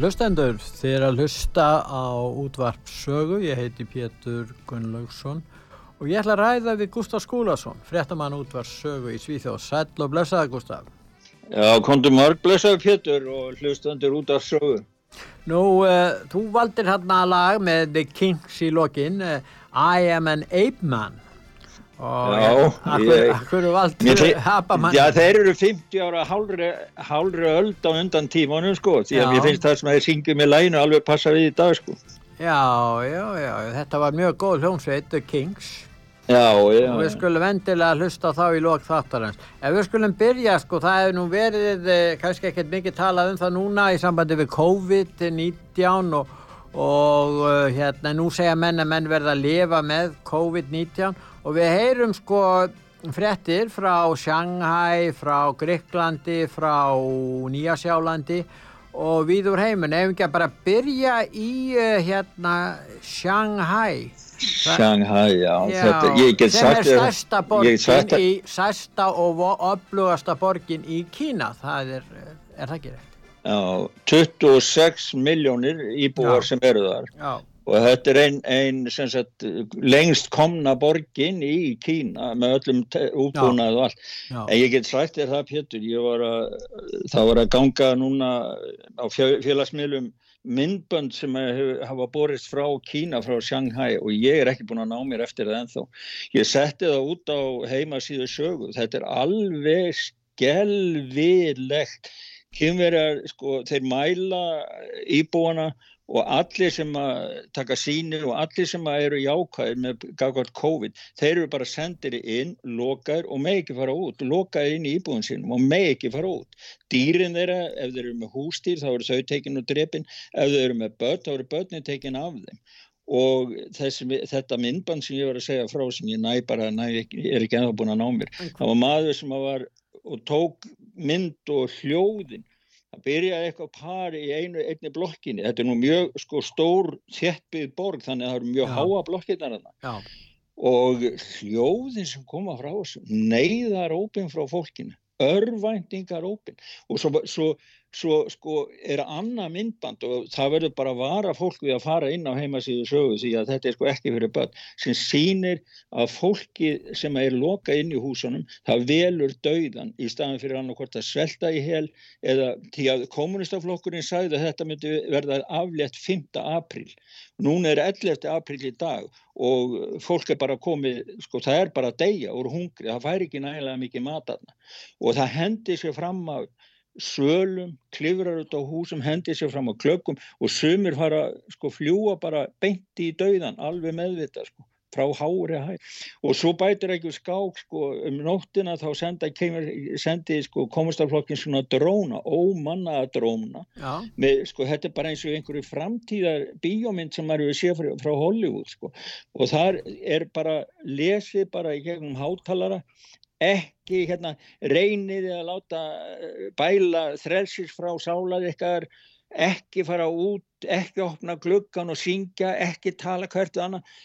Hlustendur, þið er að hlusta á útvarp sögu, ég heiti Pétur Gunnlaugsson og ég ætla að ræða við Gustaf Skúlason, fréttamann útvarp sögu í Svíþjóð. Sæl og blessaði Gustaf. Já, kontum marg blessaði Pétur og hlustendur útvarp sögu. Nú, uh, þú valdir hérna lag með The Kings í lokin, uh, I am an ape man. Já, Já, þeir eru 50 ára hálfri, öld á undan tímanum sko, því að já. mér finnst það sem að þeir syngja með lænu alveg passa við í dag sko. Já, já, já, þetta var mjög góð hljómsveit, The Kings. Já, já og við skulum endilega hlusta þá í lók þáttarins. Ef við skulum byrja sko, það hefur nú verið eh, kannski ekkert mikið talað um það núna í sambandi við COVID-19 og, og uh, hérna, nú segja menn að menn verða að lifa með COVID-19 og við heyrum sko frettir frá Shanghai, frá Greiklandi, frá Nýjasjálandi og við úr heimun, ef ekki að bara byrja í uh, hérna Shanghai? Shanghai, já, já. Þetta, ég get sagt sem er stærsta borgin í stærsta og öflugasta borgin í Kína, það er, er það ekki rétt? Já, 26 miljónir íbúar já. sem eru þar. Já og þetta er einn ein, lengst komna borgin í Kína með öllum útbúnað og allt. Já. en ég get sagt þér það Pétur var að, það var að ganga núna á félagsmiðlum myndbönd sem hafa borist frá Kína, frá Shanghai og ég er ekki búin að ná mér eftir það ennþá. Ég setti það út á heimasíðu sögu, þetta er alveg skelvilegt kynverjar, sko, þeir mæla íbúana og allir sem að taka sínir og allir sem að eru jákvæðir með gafkvært COVID, þeir eru bara sendir inn, lokaðir og með ekki fara út lokaðir inn í íbúðin sínum og með ekki fara út. Dýrin þeirra, ef þeir eru með hústýr þá eru þau tekin og drepin. Ef þeir eru með börn, þá eru börnin tekin af þeim. Og þessi, þetta myndband sem ég var að segja frá sem ég næ bara, næ, er ekki ennþá búin að ná mér, það var maður sem var og tók mynd og hljóðin það byrjaði eitthvað pari í einu einni blokkinni, þetta er nú mjög sko, stór þjettbyggð borg þannig að það eru mjög Já. háa blokkinnar og hljóðin sem koma frá þessu neyðar ópinn frá fólkinu örvæntingar ópinn og svo, svo svo sko er annað myndband og það verður bara að vara fólk við að fara inn á heimasíðu sögu því að þetta er sko ekki fyrir börn sem sínir að fólki sem er loka inn í húsunum það velur dauðan í staðan fyrir annarkort að svelta í hel eða því að kommunistaflokkurinn sagði að þetta myndi verða aflétt 5. apríl núna er 11. apríl í dag og fólk er bara komið sko það er bara að deyja úr hungri það fær ekki nægilega mikið matarna og það hendi sér fram á svölum, klifrar út á húsum, hendir sér fram á klökkum og sumir fara sko fljúa bara beinti í dauðan, alveg meðvita sko. frá hári hæð. Og svo bætir ekki skák sko um nóttina þá senda, kemur, sendi sko komastaflokkin svona dróna, ómannaða dróna. Með sko þetta er bara eins og einhverju framtíðar bíómynd sem maður hefur séð frá, frá Hollywood sko. Og þar er bara lesið bara í gegnum hátalara ekki hérna reynið að láta eh, bæla þrelsis frá sálar ykkar ekki fara út, ekki opna gluggan og syngja, ekki tala hvert og annað.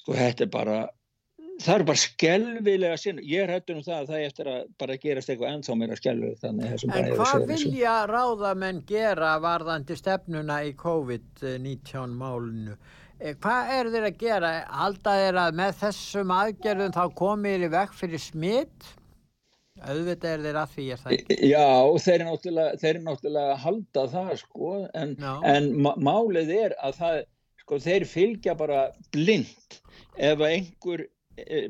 Sko þetta er bara það er bara skelvilega sinn. Ég er hættur um það að það er eftir að bara gerast eitthvað ennþá meira skelvileg En hvað vilja ráðamenn gera varðandi stefnuna í COVID-19 málinu? Eh, hvað er þeir að gera? Halda þeir að með þessum aðgerðum þá komir í vekk fyrir smitt? auðvitað er þeir að því er það ekki Já, þeir eru náttúrulega, þeir eru náttúrulega að halda það sko en, en málið er að það sko þeir fylgja bara blind ef einhver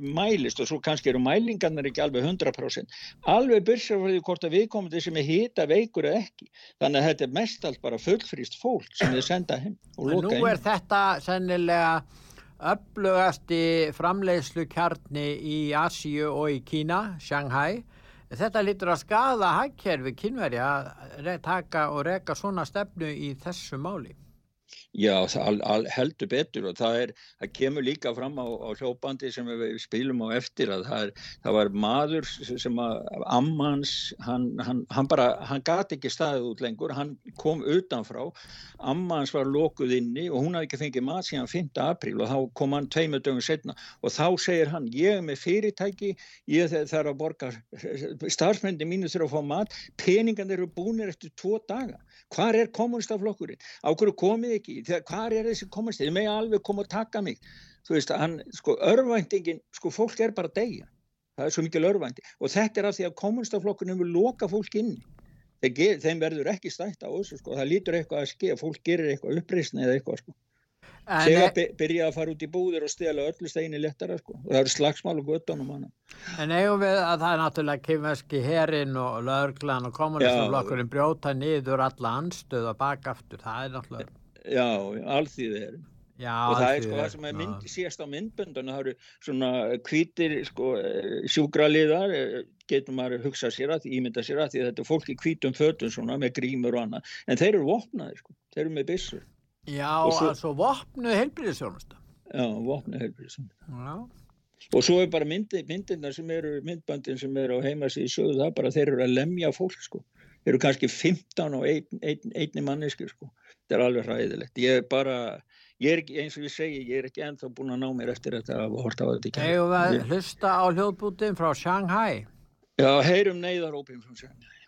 mælist og svo kannski eru mælingarnir ekki alveg 100% alveg byrjar fyrir hvort að viðkomandi sem er hýta veikur eða ekki þannig að þetta er mest allt bara fullfrýst fólk sem þið senda heim og loka heim Nú er heim. þetta sennilega öflugasti framleiðslu kjarni í Asíu og í Kína, Shanghai Þetta lítur að skada hagkerfi kynverja að taka og reka svona stefnu í þessu máli. Já, það al, heldur betur og það, er, það kemur líka fram á, á hljópandi sem við spilum á eftir að það, er, það var maður sem að ammans, hann, hann, hann bara, hann gati ekki staðið út lengur, hann kom utanfrá, ammans var lokuð inni og hún hafði ekki fengið mat síðan 5. apríl og þá kom hann tveimu dögum setna og þá segir hann, ég er með fyrirtæki, ég þarf að borga, starfsmenni mínu þurfa að fá mat, peningan eru búinir eftir tvo daga, hvar er kommunistaflokkurinn, á hverju komið ekki, hvað er þessi komast þið með alveg koma og taka mig. Þú veist hann, sko, örvæntingin sko, fólk er bara degja það er svo mikil örvænti og þetta er af því að kommunstaflokkunum vil loka fólk inn þeim verður ekki stætt á þessu sko, það lítur eitthvað að ske, fólk gerir eitthvað uppreysni eða eitthvað sko þegar e... byrja að fara út í búðir og stela öllu steini lettara sko. Og það eru slagsmál og göttunum hana En eigum við að það er náttúrulega kymveski herin og löglan og kommunistaflokkurinn brjóta niður alla anstöð og bakaftur, það er náttúrulega Já, alþýðið er Já, og það er sko það sem er mynd, síðast á myndböndunum það eru svona kvítir sko, sjúkraliðar eh, getur maður hugsað sér að, ímynda sér að því þetta er fólki kvítum fötum svona með grímur og annað, en þeir eru vopnaðir sko, þeir eru með byssur Já, svo, altså vopnuð helbriðisjónusta Já, vopnuð helbriðisjónusta og svo er bara myndi, myndina sem eru myndböndin sem eru á heimasíði sögðu það bara þeir eru að lemja fólk sko. Þeir eru kannski 15 og ein, ein, einni manneski sko. Þetta er alveg hræðilegt. Ég er bara, ég er ekki, eins og ég segi ég er ekki ennþá búin að ná mér eftir þetta að horta á þetta Hefur við hlusta á hljóðbútin frá Shanghai? Já, heyrum neyðarópin frá Shanghai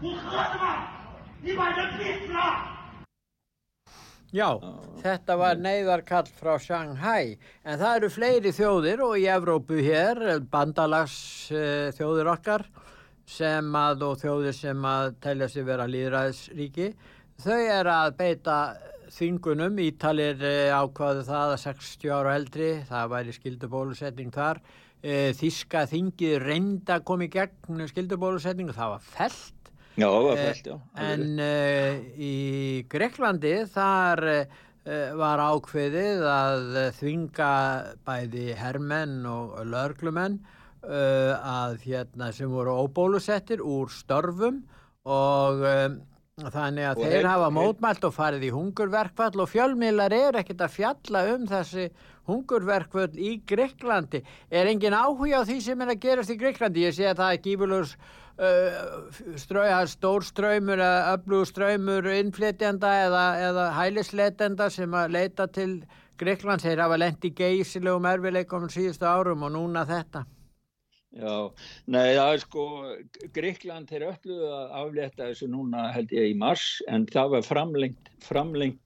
我喝什么？你把人逼死了！Já, þetta var neyðarkall frá Shanghai en það eru fleiri þjóðir og í Evrópu hér, bandalags uh, þjóðir okkar sem að og þjóðir sem að telja sig vera líðræðisríki þau er að beita þingunum, Ítalir uh, ákvaðu það að 60 ára eldri, það væri skildubólusetning þar uh, Þíska þingið reynda að koma í gegn skildubólusetning og það var felt Já, það var fælt, já. En uh, í Greiklandi þar var ákveðið að þvinga bæði hermenn og lörglumenn uh, að hérna sem voru óbólusettir úr störfum og þannig að og þeir hafa mótmælt og farið í hungurverkvall og fjölmiðlar er ekkert að fjalla um þessi hungurverkvall í Greiklandi. Er engin áhuga á því sem er að gerast í Greiklandi? Ég sé að það er gífurlegur ströy, stór ströymur eða öflugur ströymur innflytjanda eða, eða hælisleitenda sem að leita til Greiklands þeir hafa lendi geysilegum erfileikum síðustu árum og núna þetta Já, nei það er sko Greikland þeir öllu að afleta þessu núna held ég í mars en það var framlengt, framlengt uh,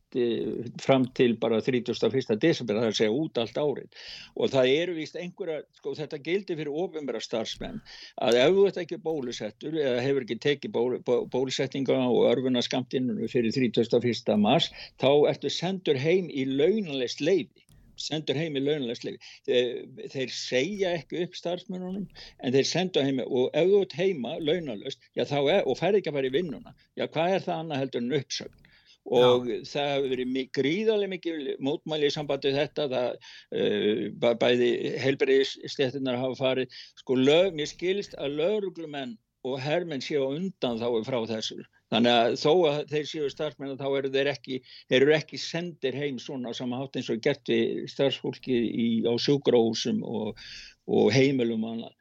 fram til bara 31. desember, það er að segja út allt árið og það eru vist einhverja, sko þetta gildi fyrir ofinbæra starfsmenn að ef þú ert ekki bólusettur eða hefur ekki tekið ból, bólusettinga og örfuna skamtinu fyrir 31. mars, þá ertu sendur heim í launalist leiði sendur heim í launulegsleifi. Þeir, þeir segja ekki upp starfsmennunum en þeir senda heim og ef þú ert heima launalöst er, og færði ekki að fara í vinnuna, já hvað er það annað heldur en uppsögn? Og Já. það hefur verið gríðarlega mikið mótmæli í sambandi þetta það uh, bæði heilbreyðistéttunar hafa farið sko lög, mér skilst að lögurglumenn og herrmenn séu undan þá frá þessu Þannig að þó að þeir séu starfsmenn þá eru þeir ekki, eru ekki sendir heim svona á sama hátt eins og gert við starfsfólki í, á sjúgrósum og, og heimilum og annað.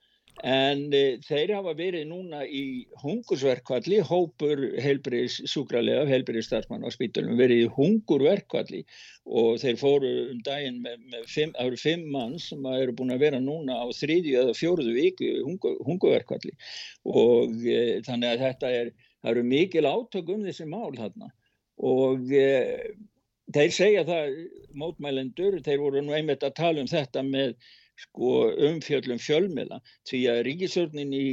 En e, þeir hafa verið núna í hungurverkvalli, hópur heilbriðs sjúkralega, heilbriðs starfsmann á spítalum, verið í hungurverkvalli og þeir fóru um daginn með, með fimm, fimm mann sem eru búin að vera núna á þriðju eða fjóruðu viku hungur, hungurverkvalli og e, þannig að þetta er það eru mikil átök um þessi mál þarna. Og e, þeir segja það mótmælendur, þeir voru nú einmitt að tala um þetta með sko, umfjöllum fjölmiðla því að ríkisörnin í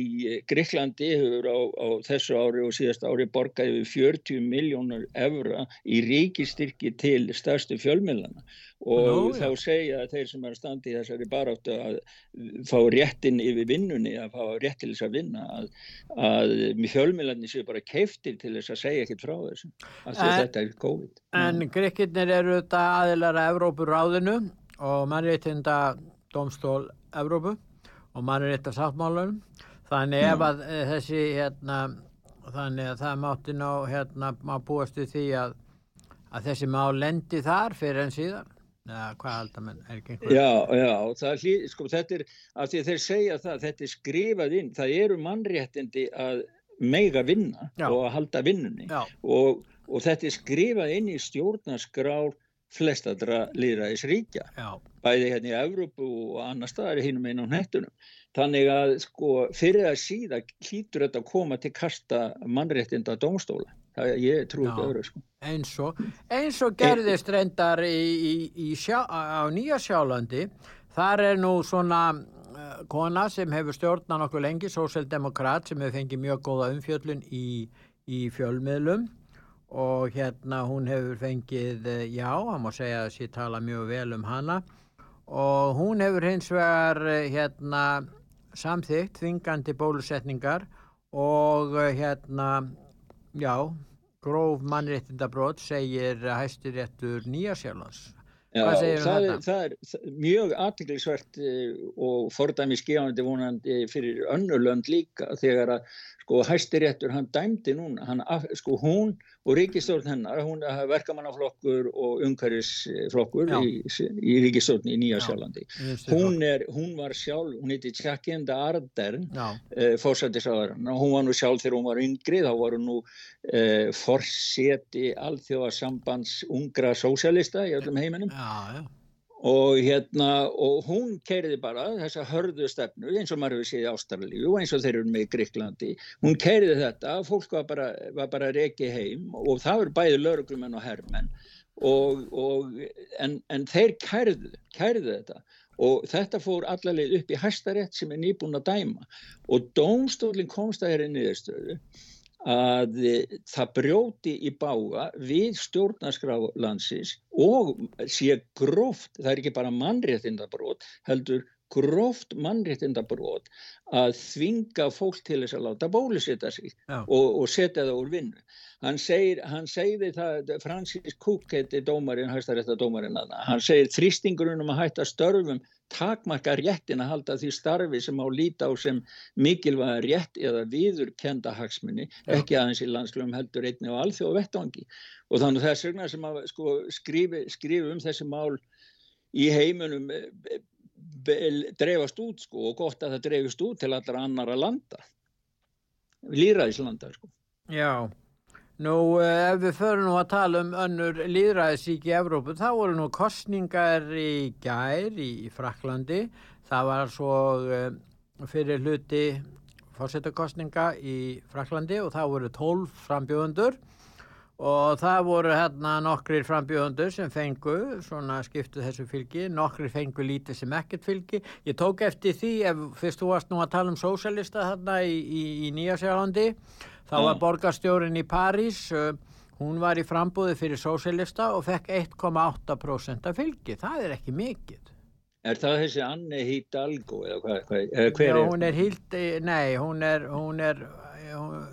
Greiklandi hefur á, á þessu ári og síðast ári borgaði við 40 miljónur evra í ríkistyrki til stærstu fjölmiðlana og Nó, þá ja. segja þeir sem er að standa í þessari baráttu að fá réttin yfir vinnunni, að fá rétt til þess að vinna að, að fjölmiðlarnir séu bara keiftir til þess að segja ekkert frá þessu, að þetta er COVID. En mm. Grekkinnir eru þetta aðilara Evrópuráðinu og mannréttinda domstól Evrópu og mannréttar sáttmálunum þannig ef að eh, þessi hérna, þannig að það mátti ná hérna, maður búast í því að að þessi má lendi þar fyrir en síðan eða hvað aldar menn? Er ekki einhver Já, já, það, sko, þetta er af því að þeir segja það, þetta er skrifað inn það eru mannréttindi að meiga vinna já. og að halda vinnunni. Og, og þetta er skrifað inn í stjórnarskrár flestadra líðræðis ríkja bæði hérna í Evrópu og annar staðar hinnum einn á nettunum þannig að sko fyrir að síða hlýtur þetta að koma til kasta mannréttinda dómstóla það ég trú ekki öðru sko. Eins og, eins og gerðist reyndar í, í, í sjá, á Nýja Sjálandi. Þar er nú svona uh, kona sem hefur stjórnan okkur lengi sósildemokrat sem hefur fengið mjög góða umfjöllun í, í fjölmiðlum. Og hérna hún hefur fengið já, hann má segja að sér tala mjög vel um hana og hún hefur hins vegar uh, hérna samþygt þingandi bólusetningar og uh, hérna já gróf mannréttindabrót segir hæstiréttur Nýjasjálfans Já, um það, er, það er mjög aðtiklisvert eh, og fordæmi skjáðandi vonandi fyrir önnulönd líka þegar að sko hæstiréttur hann dæmdi núna, hann, sko hún og ríkistjórn hennar, hún er verkamannaflokkur og umhverfisflokkur í, í ríkistjórn í Nýja Sjálflandi hún, hún var sjálf, hún heiti Tjakkenda Ardern eh, fórsættisáðarinn og hún var nú sjálf þegar hún var yngri, þá var hún nú eh, forseti alþjóðasambands ungra sósjalista í öllum heiminum. Já, já og hérna og hún keiriði bara þessa hörðu stefnu eins og maður hefur séð í Ástralíu og eins og þeir eru með í Gríklandi hún keiriði þetta, fólk var bara, bara reiki heim og það eru bæði lauruglumenn og herrmenn. Og, og, en, en þeir kæriðu kæriðu þetta. Og þetta fór allarleið upp í hæstarétt sem er nýbúin að dæma. Og dómstólinn komst að þeirri niðurstöðu að það brjóti í bága við stjórnarskrá landsins og sé gróft, það er ekki bara mannréttindabrót, heldur gróft mannréttindabrót að þvinga fólk til þess að láta bólusetta sig og, og setja það úr vinnu. Hann segir, hann segir það, Francis Cook heiti dómarinn, hæstarétta dómarinn að það, hann segir þrýstingurinn um að hætta störfum takmarka réttin að halda því starfi sem á líta á sem mikilvæga rétt eða viðurkenda hagsmunni, ekki aðeins í landslöfum heldur einni og alþjóð vettvangi og þannig að það er sögna sem að sko, skrifi, skrifi um þessi mál í heiminum e, e, dreifast út sko, og gott að það dreifist út til allra annara landa líraðislanda sko. Já Nú ef við förum nú að tala um önnur líðræðisík í Evrópu þá voru nú kostningar í gær í Fraklandi það var svo uh, fyrir hluti fórsetakostninga í Fraklandi og það voru tólf frambjöðundur og það voru hérna nokkrir frambjöðundur sem fengu svona skiptu þessu fylgi, nokkrir fengu lítið sem ekkert fylgi. Ég tók eftir því, ef fyrst þú varst nú að tala um sósælista þarna í, í, í Nýjasjálandi, þá var borgarstjórin í París, uh, hún var í frambúði fyrir sósælista og fekk 1,8% af fylgi. Það er ekki mikið. Er það þessi Anne Hidalgo eða hvað, hvað, hver Já, er? hún er hild, nei, hún er, hún er, hún,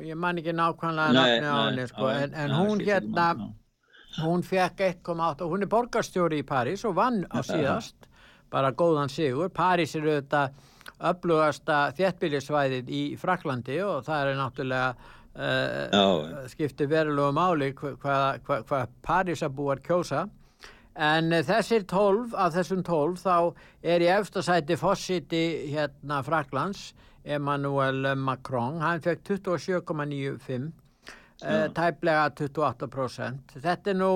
ég man ekki nákvæmlega nafni á nei, henni, sko, já, en, en já, hún hérna, hún fekk 1,8 og hún er borgarstjóri í París og vann á síðast, bara góðan sigur. París er auðvitað öflugasta þéttbýlisvæðið í Fraklandi og það er náttúrulega uh, Já. skiptir verulegu máli hvað hva, hva, hva Parísabúar kjósa. En þessir tólf, af þessum tólf, þá er í efstasæti fósiti hérna Fraklands, Emmanuel Macron, hann fekk 27,95, uh, tæplega 28%. Þetta er nú,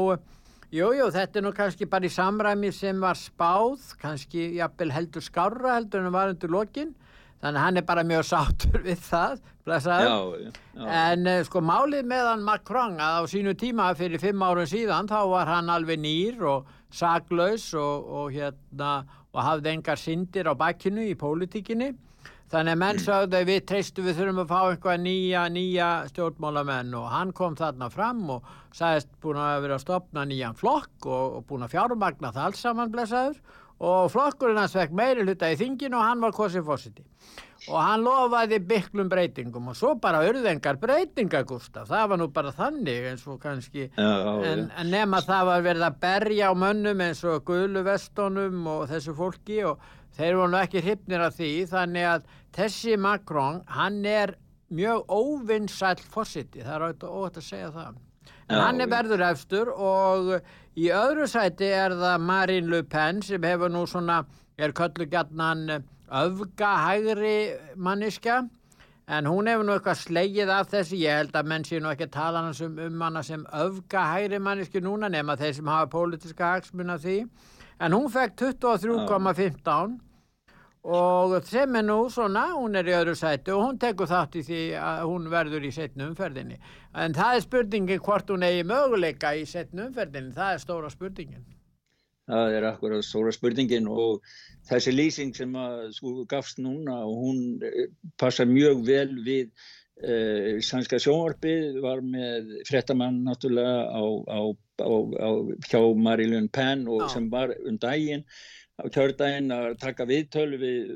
jú, jú, þetta er nú kannski bara í samræmi sem var spáð, kannski jafnvel heldur skárra heldur en var undir lokin, þannig hann er bara mjög sáttur við það, blessaður. Já, já. En uh, sko málið meðan Macron að á sínu tíma fyrir fimm árum síðan þá var hann alveg nýr og saklaus og, og hérna og hafði engar syndir á bakkinu í pólitíkinni. Þannig að menn sagði að við treystu við þurfum að fá einhvað nýja, nýja stjórnmálamenn og hann kom þarna fram og sagðist búin að vera að stopna nýjan flokk og, og búin að fjármagna það alls saman blessaður. Og flokkurinn hans fekk meiri hluta í þinginu og hann var kosið fósiti og hann lofaði byklum breytingum og svo bara urðengar breytingar Gustaf, það var nú bara þannig eins og kannski. Já, já, en, en nema það var verið að berja á mönnum eins og guluvestunum og þessu fólki og þeir voru nú ekki hrifnir af því þannig að þessi Macron hann er mjög óvinnsæll fósiti, það er óvægt að segja það. En Já, hann er verður efstur og í öðru sæti er það Marine Le Pen sem hefur nú svona er köllu gætnan öfga hægri manniska en hún hefur nú eitthvað slegið af þessu. Ég held að menn sé nú ekki að tala um, um hana sem öfga hægri manniski núna nema þeir sem hafa pólitíska hagsmun af því. En hún fekk 23,15 og sem er nú svona, hún er í öðru sæti og hún tekur þátt í því að hún verður í setnu umferðinni. En það er spurningin hvort hún eigi möguleika í setnu umferðinni, það er stóra spurningin. Það er akkurat stóra spurningin og þessi lýsing sem að sko gafst núna og hún eh, passar mjög vel við uh, sænska sjónvarpið var með frettamann náttúrulega á, á, á, á hjá Marilyn Penn og Já. sem var um daginn á kjördaginn að taka viðtölu við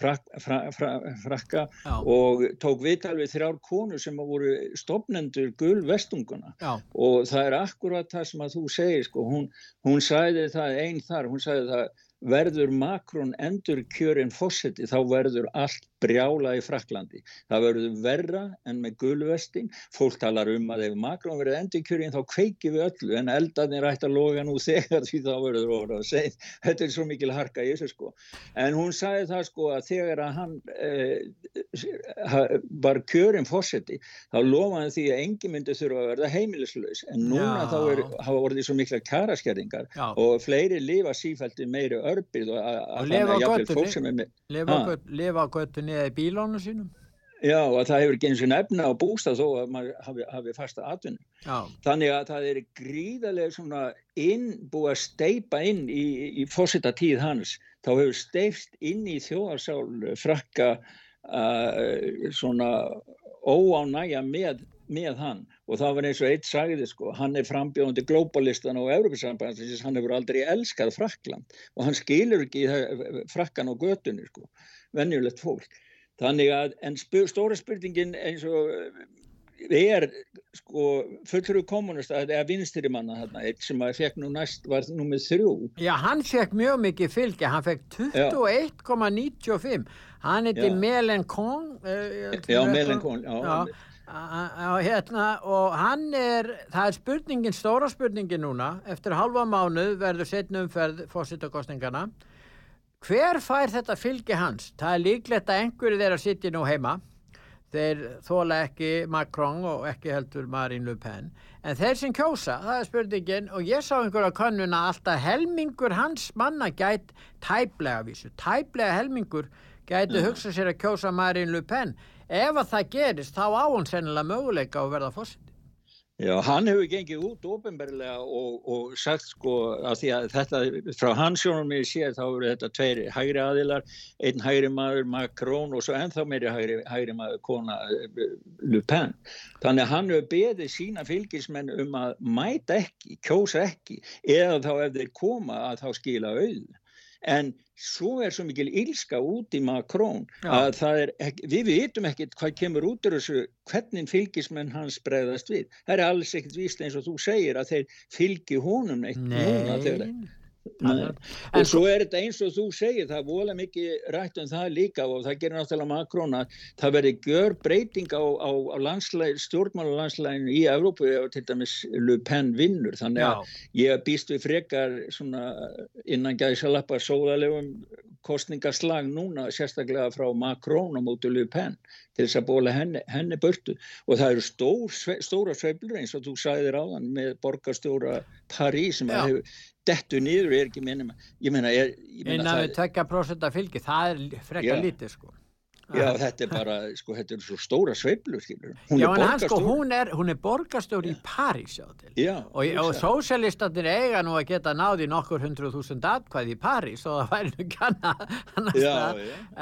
frak, fra, fra, frakka Já. og tók viðtal við þrjár konur sem voru stopnendur gulvestunguna Já, og það er akkurat það sem að þú segir sko, hún, hún sagði það einn þar, hún sagði það verður Macron endur kjörin fósetti þá verður allt brjála í Fraklandi. Það verður verra en með gulvesting. Fólk talar um að ef Macron verður endur kjörin þá kveiki við öllu en eldarnir ætti að loga nú þegar því þá verður orða að segja. Þetta er svo mikil harka í þessu sko. En hún sagði það sko að þegar að hann eh, var kjörin fósetti þá lofaði því að engi myndi þurfa að verða heimilislaus en núna Já. þá er, hafa orðið svo mikla kjaraskerðingar já, og fleiri lifa sífælt í meiri örbið og, lifa á þannig að jafnvel götunni. fólk sem er með lifa á Ha. göt- lifa á göttu niður í bílónu sínum. já og það hefur ekki eins og nefna á bústað þó að maður hafi, hafi fasta atvinnu Já, þannig að það er gríðarlega svona inn, búið að steipa inn í, í fósita tíð hans þá hefur steifst inn í þjóðarsál frakka uh, svona óánægja með með hann og það var eins og eitt sagði sko, hann er frambjóðandi globalistan og Európa-sambandsins, hann hefur aldrei elskað Frakland og hann skilur ekki það- frakkan á götunni sko, venjulegt fólk. Þannig að, en spu, stóra spurningin eins og eh, er sko fullur kommunista eða vinstri manna þarna, eitt sem að fekk nú næst var nummið þrjú. já hann fekk mjög mikið fylgi, hann fekk 21,95. Hann heiti Já. Melenkong. Uh, Já, Melenkon, já. Já, á- hérna, og hann er, það er spurningin, stóra spurningin núna, eftir halva mánuð verður setna umferð fórsettakostningana. Hver fær þetta fylgi hans? Það er líklegt að einhverju þeirra sitja nú heima. Þeir þóla ekki Macron og ekki heldur Marine Le Pen. En þeir sem kjósa, það er spurningin, og ég sá einhverja könnun að alltaf helmingur hans manna gæt tæplega vísu, tæplega helmingur gæti hugsa sér að kjósa Marine Le Pen. Ef að það gerist, þá á hún sennilega möguleika að verða fórseti. Já, hann hefur gengið út ofinberlega og, og sagt sko að því að þetta frá hans sjónum mér séð þá eru þetta tveir hægri aðilar, einn hægri maður Macron og svo ennþá meiri hægri, hægri maður kona eh, Le Pen. Þannig að hann hefur beðið sína fylgismenn um að mæta ekki, kjósa ekki eða þá ef þeir koma að þá skila auð en svo er svo mikil ílska út í Makrón að það er, við vitum ekkert hvað kemur út úr þessu, hvernig fylgismenn hans bregðast við. Það er alls ekkert víst eins og þú segir að þeir fylgi honum neitt Nei. núna þegar og svo er þetta eins og þú segir það er vola mikið rætt um það líka og það gerir náttúrulega Makrón að það verði gjör breyting á, á, á stjórnmálalandslæginu í Evrópu og til dæmis Le Pen vinnur. Þannig að Já. ég býst við frekar svona innan gæðis að lappa sóðalegum kostningaslag núna sérstaklega frá Makrón á mótu Le Pen til þess að bóla henni, henni burtu. Og það eru stór, stóra sveiflur eins og þú sagðir áðan með borgarstjóra París sem að hefur dettu niður er ekki minnum ég meina, er, ég meina það, tvekja prosenta fylgi það er frekar Já. lítið sko já, þetta er bara sko, þetta er svo stóra sveiflur skilur. hún Já, en hann sko, hún er, hún er borgarstjóri í París já til já, og, og hugsa. sósialistandir eiga nú að geta náði nokkur hundruð þúsund atkvæði í París og það væri nú ekki annað annars já.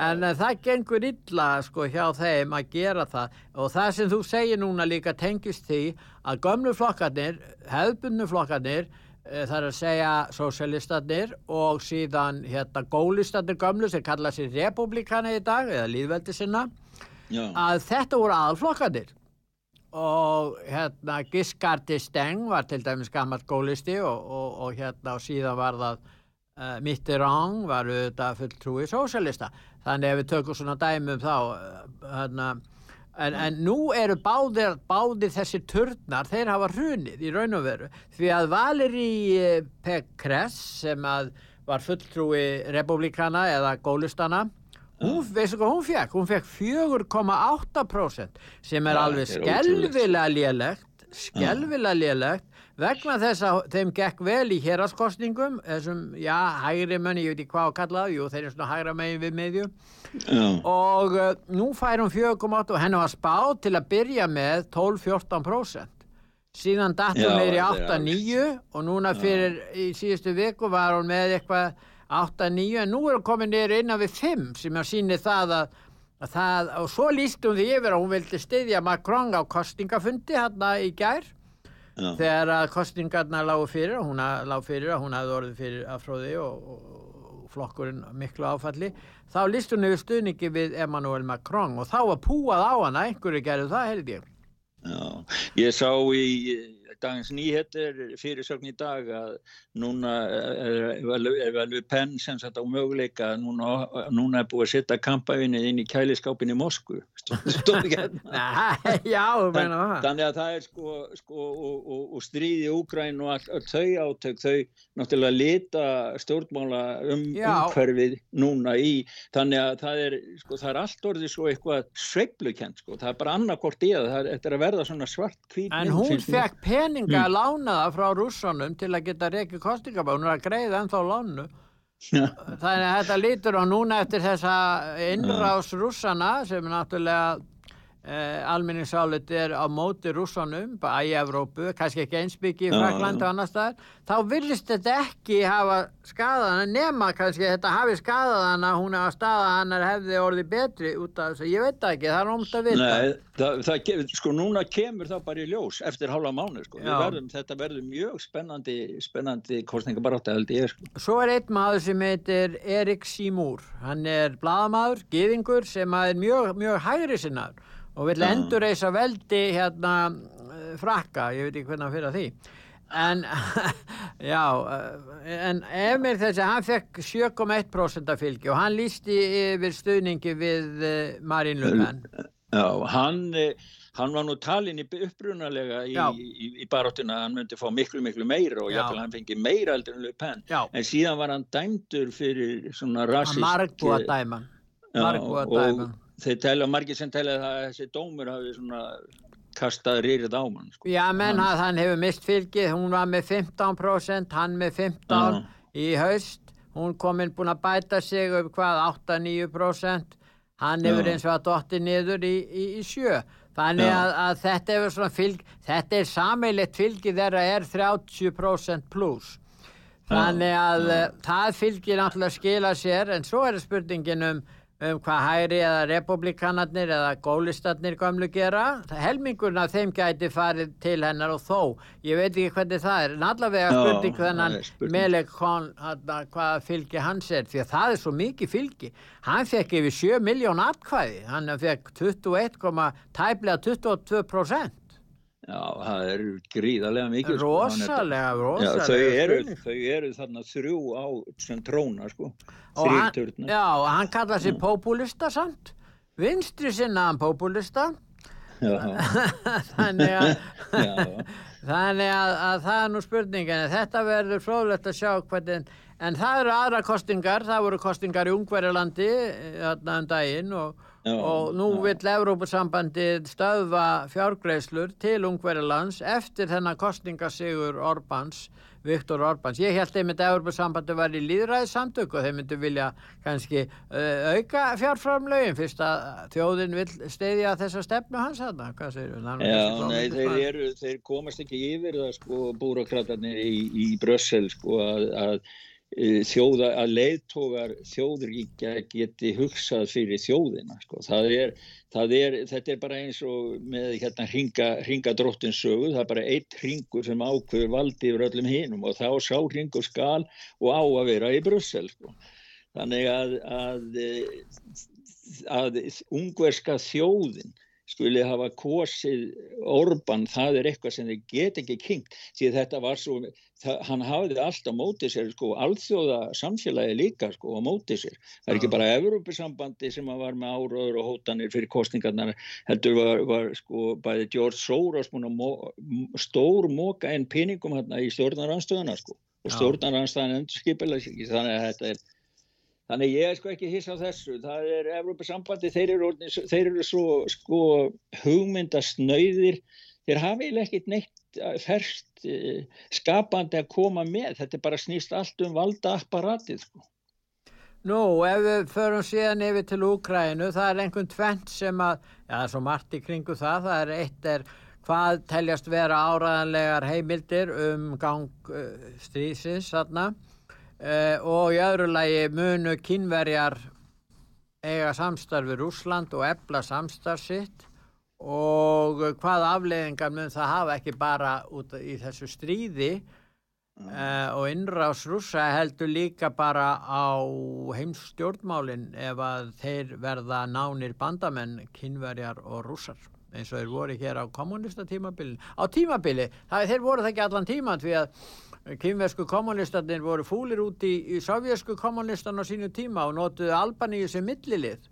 en uh, það gengur illa sko hjá þeim að gera það og það sem þú segir núna líka tengist því að gömlu flokkarnir hefðbunnu flokkarnir uh, það er að segja sósialistandir og síðan hérna gólistandir gömlu sem kalla sér republikana í dag eða líðveldi sinna já, að þetta voru aðalflokkandir og hérna Giscardi Steng var til dæmis gammalt gólisti og, og, og hérna og síðan var það uh, Mitterrand var auðvitað fulltrúi sósialista þannig ef við tökum svona dæmum þá uh, hérna En, en nú eru báðir, báðir þessi turnar, þeir hafa hrunið í raun og veru. Því að Valérie Pécresse sem að var fulltrúi republikana eða gólistana hún, veistu hvað hún fekk? Hún fekk 4,8% sem er alveg skelvilega lélegt skelvilega lélegt. Vegna þess að þeim gekk vel í héraskostningum þessum, já, hægri menn, ég veit ekki hvað að kalla það, jú, þeir eru svona hægra megin við meðju já, og uh, nú fær hún 4,8 og henni var spáð til að byrja með 12-14% síðan datt hún Já, þetta er 8-9 og núna fyrir í síðustu viku var hún með eitthvað 8-9 en nú er hún komin neyri innan við 5 sem að síni það að, að það, og svo líst hún því yfir að hún vildi styðja Macron á kostingafundi hérna í gær. Já. þegar að kostingarna lágu fyrir hún að- lágu fyrir að hún hafði orðið fyrir afróði og, og, og flokkurinn miklu áfalli þá líst hún yfir stuðningi við Emmanuel Macron og þá var púað á hana. Einhverju gerðu það held ég. Já, ég sá í eh, dagens nýhettir fyrirsögn í dag að núna er er vel við penn sem sagt á möguleika að núna, núna er búið að setja kampavinnið inn í kæliskápin í Moskvu Nei, já, meina það. Þannig að það er sko, sko og, og, og stríði Úgræn og all, all þau átök, þau náttúrulega lita stjórnmála um umhverfið núna í, þannig að það er, sko, það er allt orðið svo eitthvað sveiflukent, sko, það er bara annarkort í það, þetta er að verða svona svart hvít En hún fekk peninga að lána það frá rússanum til að geta reikið kostingabá, hún er að greiða ennþá lánu. Þannig að þetta lítur á núna eftir þessa innrás rússana sem náttúrulega eh, almenningsálit er á móti rússanum, bara í Evrópu, kannski ekki einsbyggi í já. og annar staðar, þá virðist þetta ekki hafa skadaðana nema kannski þetta hafi skadaðana, hún hafa staðaðana hefði orðið betri út af þess að ég veit ekki, það er ómt að vita. Nei, það, það, sko núna kemur það bara í ljós eftir hálfa mánu, sko, verðum, þetta verður mjög spennandi, spennandi kostningabarátta held ég, sko. Svo er einn maður sem heitir Erik Seymour. Hann er blaðamaður, gyðingur sem er mjög, mjög hægri sinnar og vil Já. endurreisa veldi hérna eh, frakka, ég veit ekki hvernig hann fyrir að því. En, já, eh, en Emil þessi, hann fekk 7,1% af fylgi og hann lísti yfir stuðningi við eh, Marín Pen. Já, hann, hann var nú talin í upprunalega í, í, í baráttuna að hann myndi fá miklu, miklu meira og Já. jáfnvel hann fengi meira heldur en Pen. Já, En síðan var hann dæmdur fyrir svona rasist. margbúa dæma. Margbúa dæma. Þeir telja, margir sem telja það að þessi dómur hafi svona kastað rýrið á mann. Sko. Já, menn Hann- hann hefur mist fylgið, hún var með 15%, hann með 15% í haust, hún kominn búin að bæta sig upp hvað, 8-9%, hann hefur eins og að dotti niður í, í, í sjö. Þannig að, að þetta er svona fylg, þetta er sammeilegt fylgi þeirra er 30% pluss. Þannig að já. það fylgir náttúrulega skila sér en svo er spurningin um um hvað hæri eða republikanarnir eða gólistarnir gamlu gera. Helmingurna þeim gæti farið til hennar og þó, ég veit ekki hvernig það er. En allavega spurning þennan meðleg hvað fylgi hans er. Því að það er svo mikið fylgi. Hann fekk yfir 7 miljón atkvæði. Hann fekk 21, tæplega 22% Já, það er gríðarlega mikið Rósalega, sko. rósalega Já, þau eru, þau eru þarna þrjú á sem tróna sko. Þrýrturna Já, og hann kallar sér populista samt. Vinstri sinnaðan populista. Þannig að Þannig að, að það er nú spurningin. Þetta verður fróðlegt að sjá hvernig En það eru aðra kostingar Það voru kostingar í Ungverjalandi eh, Þarna um daginn og Já, og nú já. vill Európa-sambandið stöðva fjárgreislur til Ungverðarlands eftir þennan kostningasigur Orbáns, Viktor Orbáns. Ég held einmitt að Európa-sambandið var í líðræðissamtök og þeir myndu vilja kannski uh, auka fjárframlögin fyrst að þjóðin vil steyðja þessa stefnu hans þarna. Hvað segir við? Já, nei, þeir, eru, þeir komast ekki yfir það sko búrokratarnir í, í Brössel sko að, að Eh, þjóða að leiðtógar þjóðríkja geti hugsað fyrir þjóðina sko. það er, það er, þetta er bara eins og með hérna hringa, hringa dróttinsögu, það er bara eitt hringur sem ákveður valdi yfir öllum hinum og þá sá hringur skal og á að vera í Brussel sko. þannig að að, að ungverska þjóðin skuli hafa kosið Orban, það er eitthvað sem þið get ekki kynkt, því þetta var svo það, hann hafði alltaf mótið sér sko, alþjóða samfélagi líka sko, á mótið sér, það er ekki bara Evrópusambandi sem var með áraður og hótanir fyrir kostningarnar, heldur var, var sko bæði George Soros mó, stór móka en peningum hérna í stjórnaranstöðuna sko og stjórnaranstöðan endur skipilega þannig að þetta er Þannig ég er sko ekki hiss á þessu. Það er Evrópa-sambandi, þeir þeir eru svo sko hugmyndasnöyðir. Þeir hafi ekkert neitt eh, ferst eh, skapandi að koma með. Þetta er bara snýst allt um valda apparatið sko. Nú, ef við förum síðan yfir til Úkrænu, það er einhvern tvent sem að, já það er svo margt í kringu það, það er eitt er hvað teljast vera áraðanlegar heimildir um gang uh, strísins þarna Uh, og í öðru lagi munu kynverjar eiga samstarfi Rúsland og ebla samstarfsitt og hvað afleðingar mun það hafa ekki bara út í þessu stríði uh, og innrás rúsa heldur líka bara á heimstjórnmálinn ef að þeir verða nánir bandamenn kynverjar og rúsar eins og þeir voru hér á kommunista tímabilin á tímabili, það, þeir voru það ekki allan tíman því að kynversku kommunistarnir voru fúlir út í, í sovjesku kommunistan á sínu tíma og notuðu Albaníu sem millilið.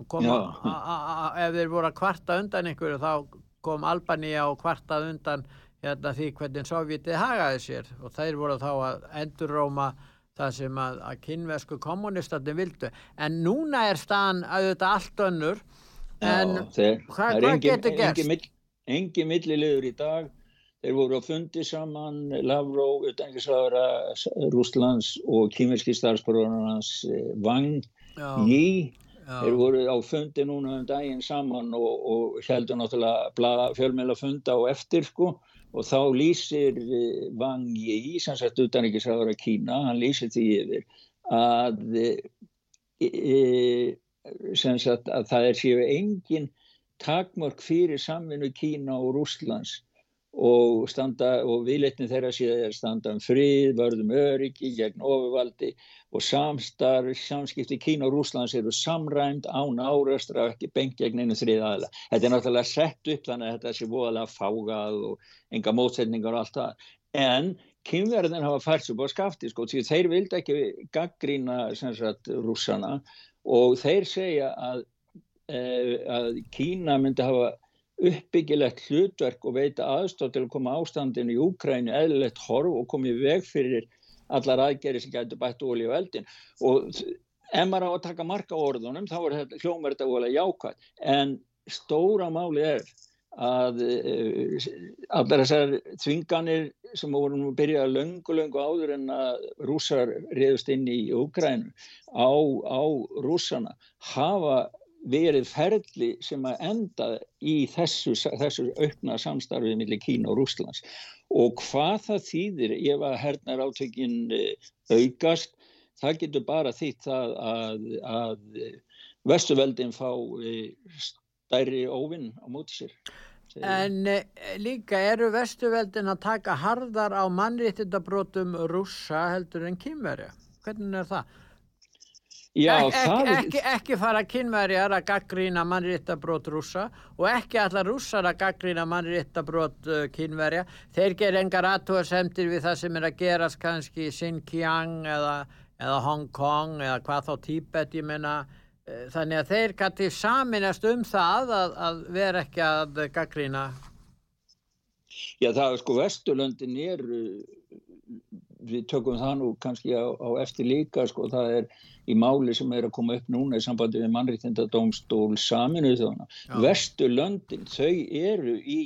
Og koma, a, a, a, ef þeir voru að kvarta undan einhverju þá kom Albaníu og kvartað undan hérna, því hvernig Sovjetið hagaði sér. Og þeir voru þá að endurróma það sem að, að kynversku kommunistarnir vildu. En núna er staðan auðvitað allt önnur en Já, þeir, hvað, hvað getur gerst? Engi millilegur í dag. Þeir voru á fundi saman, Lavrov, utanriksvæðara Rúslands og kýmerski starfsbróðunar hans Wang Yi. Þeir voru á fundi núna um daginn saman og, og heldur náttúrulega fjölmjöla funda og eftir sko. Og þá lýsir eh, Wang Yi, sem sagt utanriksvæðara Kína, hann lýsir því yfir að, e, e, sagt, að það er séu engin takmörk fyrir samvinnu Kína og Rúslands og, og viðleitni þeirra síðan standa um frið, vörðum öryggi gegn ofurvaldi og samstarf, samskipti Kína og Rúslands eru samræmt án árastra og ekki bengt gegn einu þrið aðla. Þetta er náttúrulega sett upp þannig að þetta sé voðalega fágað og enga mótsetningar og allt það. En kynverðin hafa fært svo búið skafti sko, því þeir vildi ekki gaggrína sagt, rússana og þeir segja að, eh, að Kína myndi hafa uppbyggilegt hlutverk og veita aðstótt til að koma ástandinu í Úkrænu eðlilegt horf og koma í veg fyrir allar aðgerri sem gætu bætt ólí og eldin og ef maður á að taka marka orðunum þá er þetta hljómar þetta ólega jákvæð en stóra máli er að uh, allar þessar þvinganir sem voru nú byrjað löngu löngu áður en að rúsar reyðust inn í Úkrænu á, á rúsana hafa verið ferli sem að enda í þessu, þessu aukna samstarfið millir Kína og Rúslands og hvað það þýðir ef að hernar átökin eh, aukast það getur bara þýtt að, að, að vestuveldin fá eh, stærri óvinn á móti sér En e, líka eru vestuveldin að taka harðar á mannréttindabrótum rússa heldur en kýmverja? Hvernig er það? Já, Ek, það ekki, ekki, ekki fara kynverjar að gaggrína mannréttabrót rúsa og ekki allar rússar að gaggrína mannréttabrót uh, kynverja. Þeir ger engar aðtóðarsemtir við það sem er að gerast kannski í Xinjiang eða, eða Hong Kong eða hvað þá Tíbet, ég menna. Uh, þannig að þeir kannski saminast um það að, að vera ekki að gaggrína. Já, það er sko Vesturlöndin er við tökum það nú kannski á, á eftir líka sko, það er í máli sem er að koma upp núna í sambandi við mannriktindadómstól saminu þjóna. Vestu löndin, þau eru í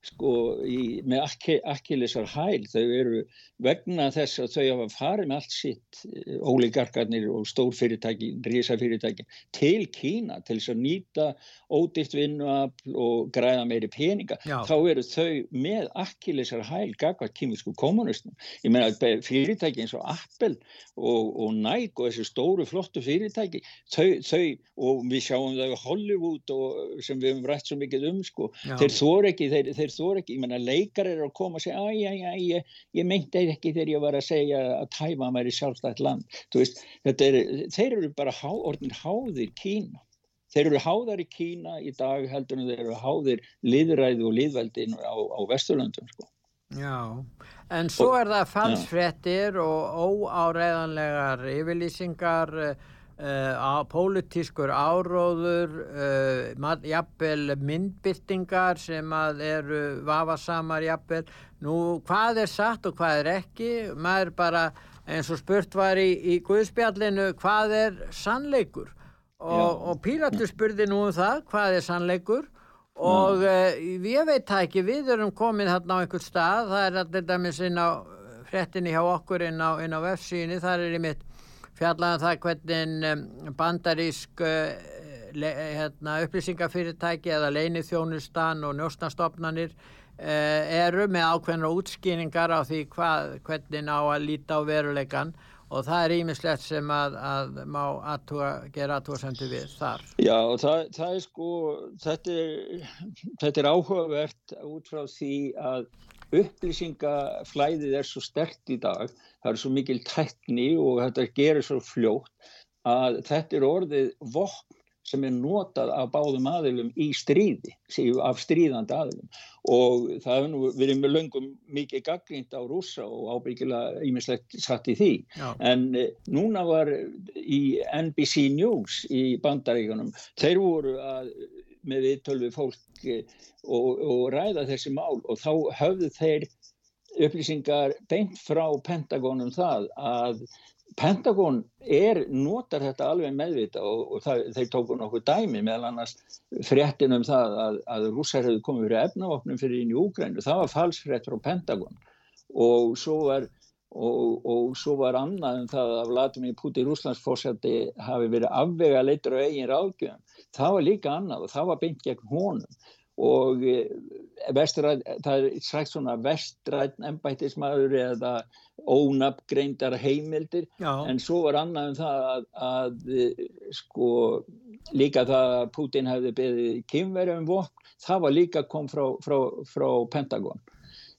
sko í, með akkilisar hæl þau eru vegna þess að þau hafa farið með allt sitt eh, ólíkarkarnir og stórfyrirtæki rísafyrirtæki til Kína til þess að nýta ódýrt vinnuafl og græða meiri peninga Já. þá eru þau með akkilisar hæl gagvað kýmisku kommunistum ég meina fyrirtæki eins og Apple og, og Nike og þessi stóru flottu fyrirtæki þau, þau og við sjáum það í Hollywood og, sem við hefum rætt svo mikið um sko, Já. þeir þór ekki þeir, þeir þeir þór ekki, ég menna leikar er að koma og segja, að já, já, ég, ég meinti ekki þegar ég var að segja að Tæma væri sjálfstætt land, veist, er, þeir eru bara há, orðin háðir Kína, þeir eru háðar í Kína í dag heldur en þeir eru háðir liðræði og liðveldin á, á Vesturlöndum, sko. Já, en svo er það falsfrettir og óáreðanlegar yfirlýsingar Uh, pólitískur áróður uh, jafnvel myndbyrtingar sem að eru vafasamar jafnvel. Nú hvað er satt og hvað er ekki? Maður bara eins og spurt var í, í Guðspjallinu hvað er sannleikur? Og, og Pílatur spurði nú um það hvað er sannleikur? Og uh, ég veit það ekki við erum komið þarna á einhver stað. Það er alltaf dæmis inn á frettinni hjá okkur inn á, á vefsíni þar er í mitt fjallaðan um það hvernig bandarísk le, hérna, upplýsingafyrirtæki eða leinithjónustan og njóstnastofnanir eh, eru með ákveðna útskýningar á því hvað, hvernig ná að líta á veruleikan og það er ímislegt sem að, að má aðtúa, gera aðtúasendu við þar. Já það, það er sko, þetta er, þetta er áhugavert út frá því að upplýsingaflæðið er svo stert í dag, það er svo mikil tekni og þetta gerir svo fljótt að þetta er orðið vopn sem er notað af báðum aðilum í stríði, af stríðandi aðilum og það hefur nú verið með löngum mikið gaggrínt á rúsa og ábyggilega ímislegt satt í því Já. en e, núna var í NBC News í bandaríkanum, þeir voru að með viðtölvi fólk og, og ræða þessi mál. Og þá höfðu þeir upplýsingar beint frá Pentagonum það að Pentagon er, notar þetta alveg meðvita og, og það, þeir tóku nokkuð dæmi meðal annars fréttin um það að, að rússar hefðu komið fyrir efnavopnum fyrir inn í Úgrænu, það var falsfrétt frá Pentagon. Og svo var og, og svo var annað um það að Vladimir Putin Rúslandsforsætti hafi verið afvega leitur á eigin ráðgjöfum það var líka annað og það var beint gegn honum. Og eh, vestræð, það er sagt svona vestræðn ennbættismæður eða ónabgreindar heimildir. Já. en svo var annað um það að, að eh, sko líka það að Putin hefði beðið kynverjum vokk, það var líka kom frá, frá, frá Pentagon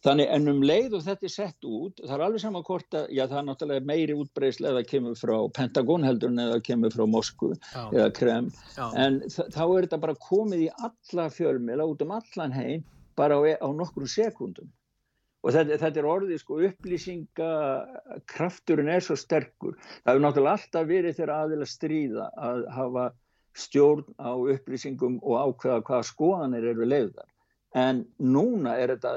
Þannig en um leið og þetta er sett út, það er alveg saman hvort að, já það er náttúrulega meiri útbreyslega eða kemur frá Pentagon heldur en eða kemur frá Moskvu já. eða Krem, já. en þá er þetta bara komið í alla fjölmila út um allan heim bara á, á nokkrum sekundum. Og þetta, þetta er orðið sko upplýsingakrafturinn er svo sterkur. Það hefur náttúrulega alltaf verið þeirra aðila stríða að hafa stjórn á upplýsingum og ákveða hvaða skoðanir eru leiðar en núna er þetta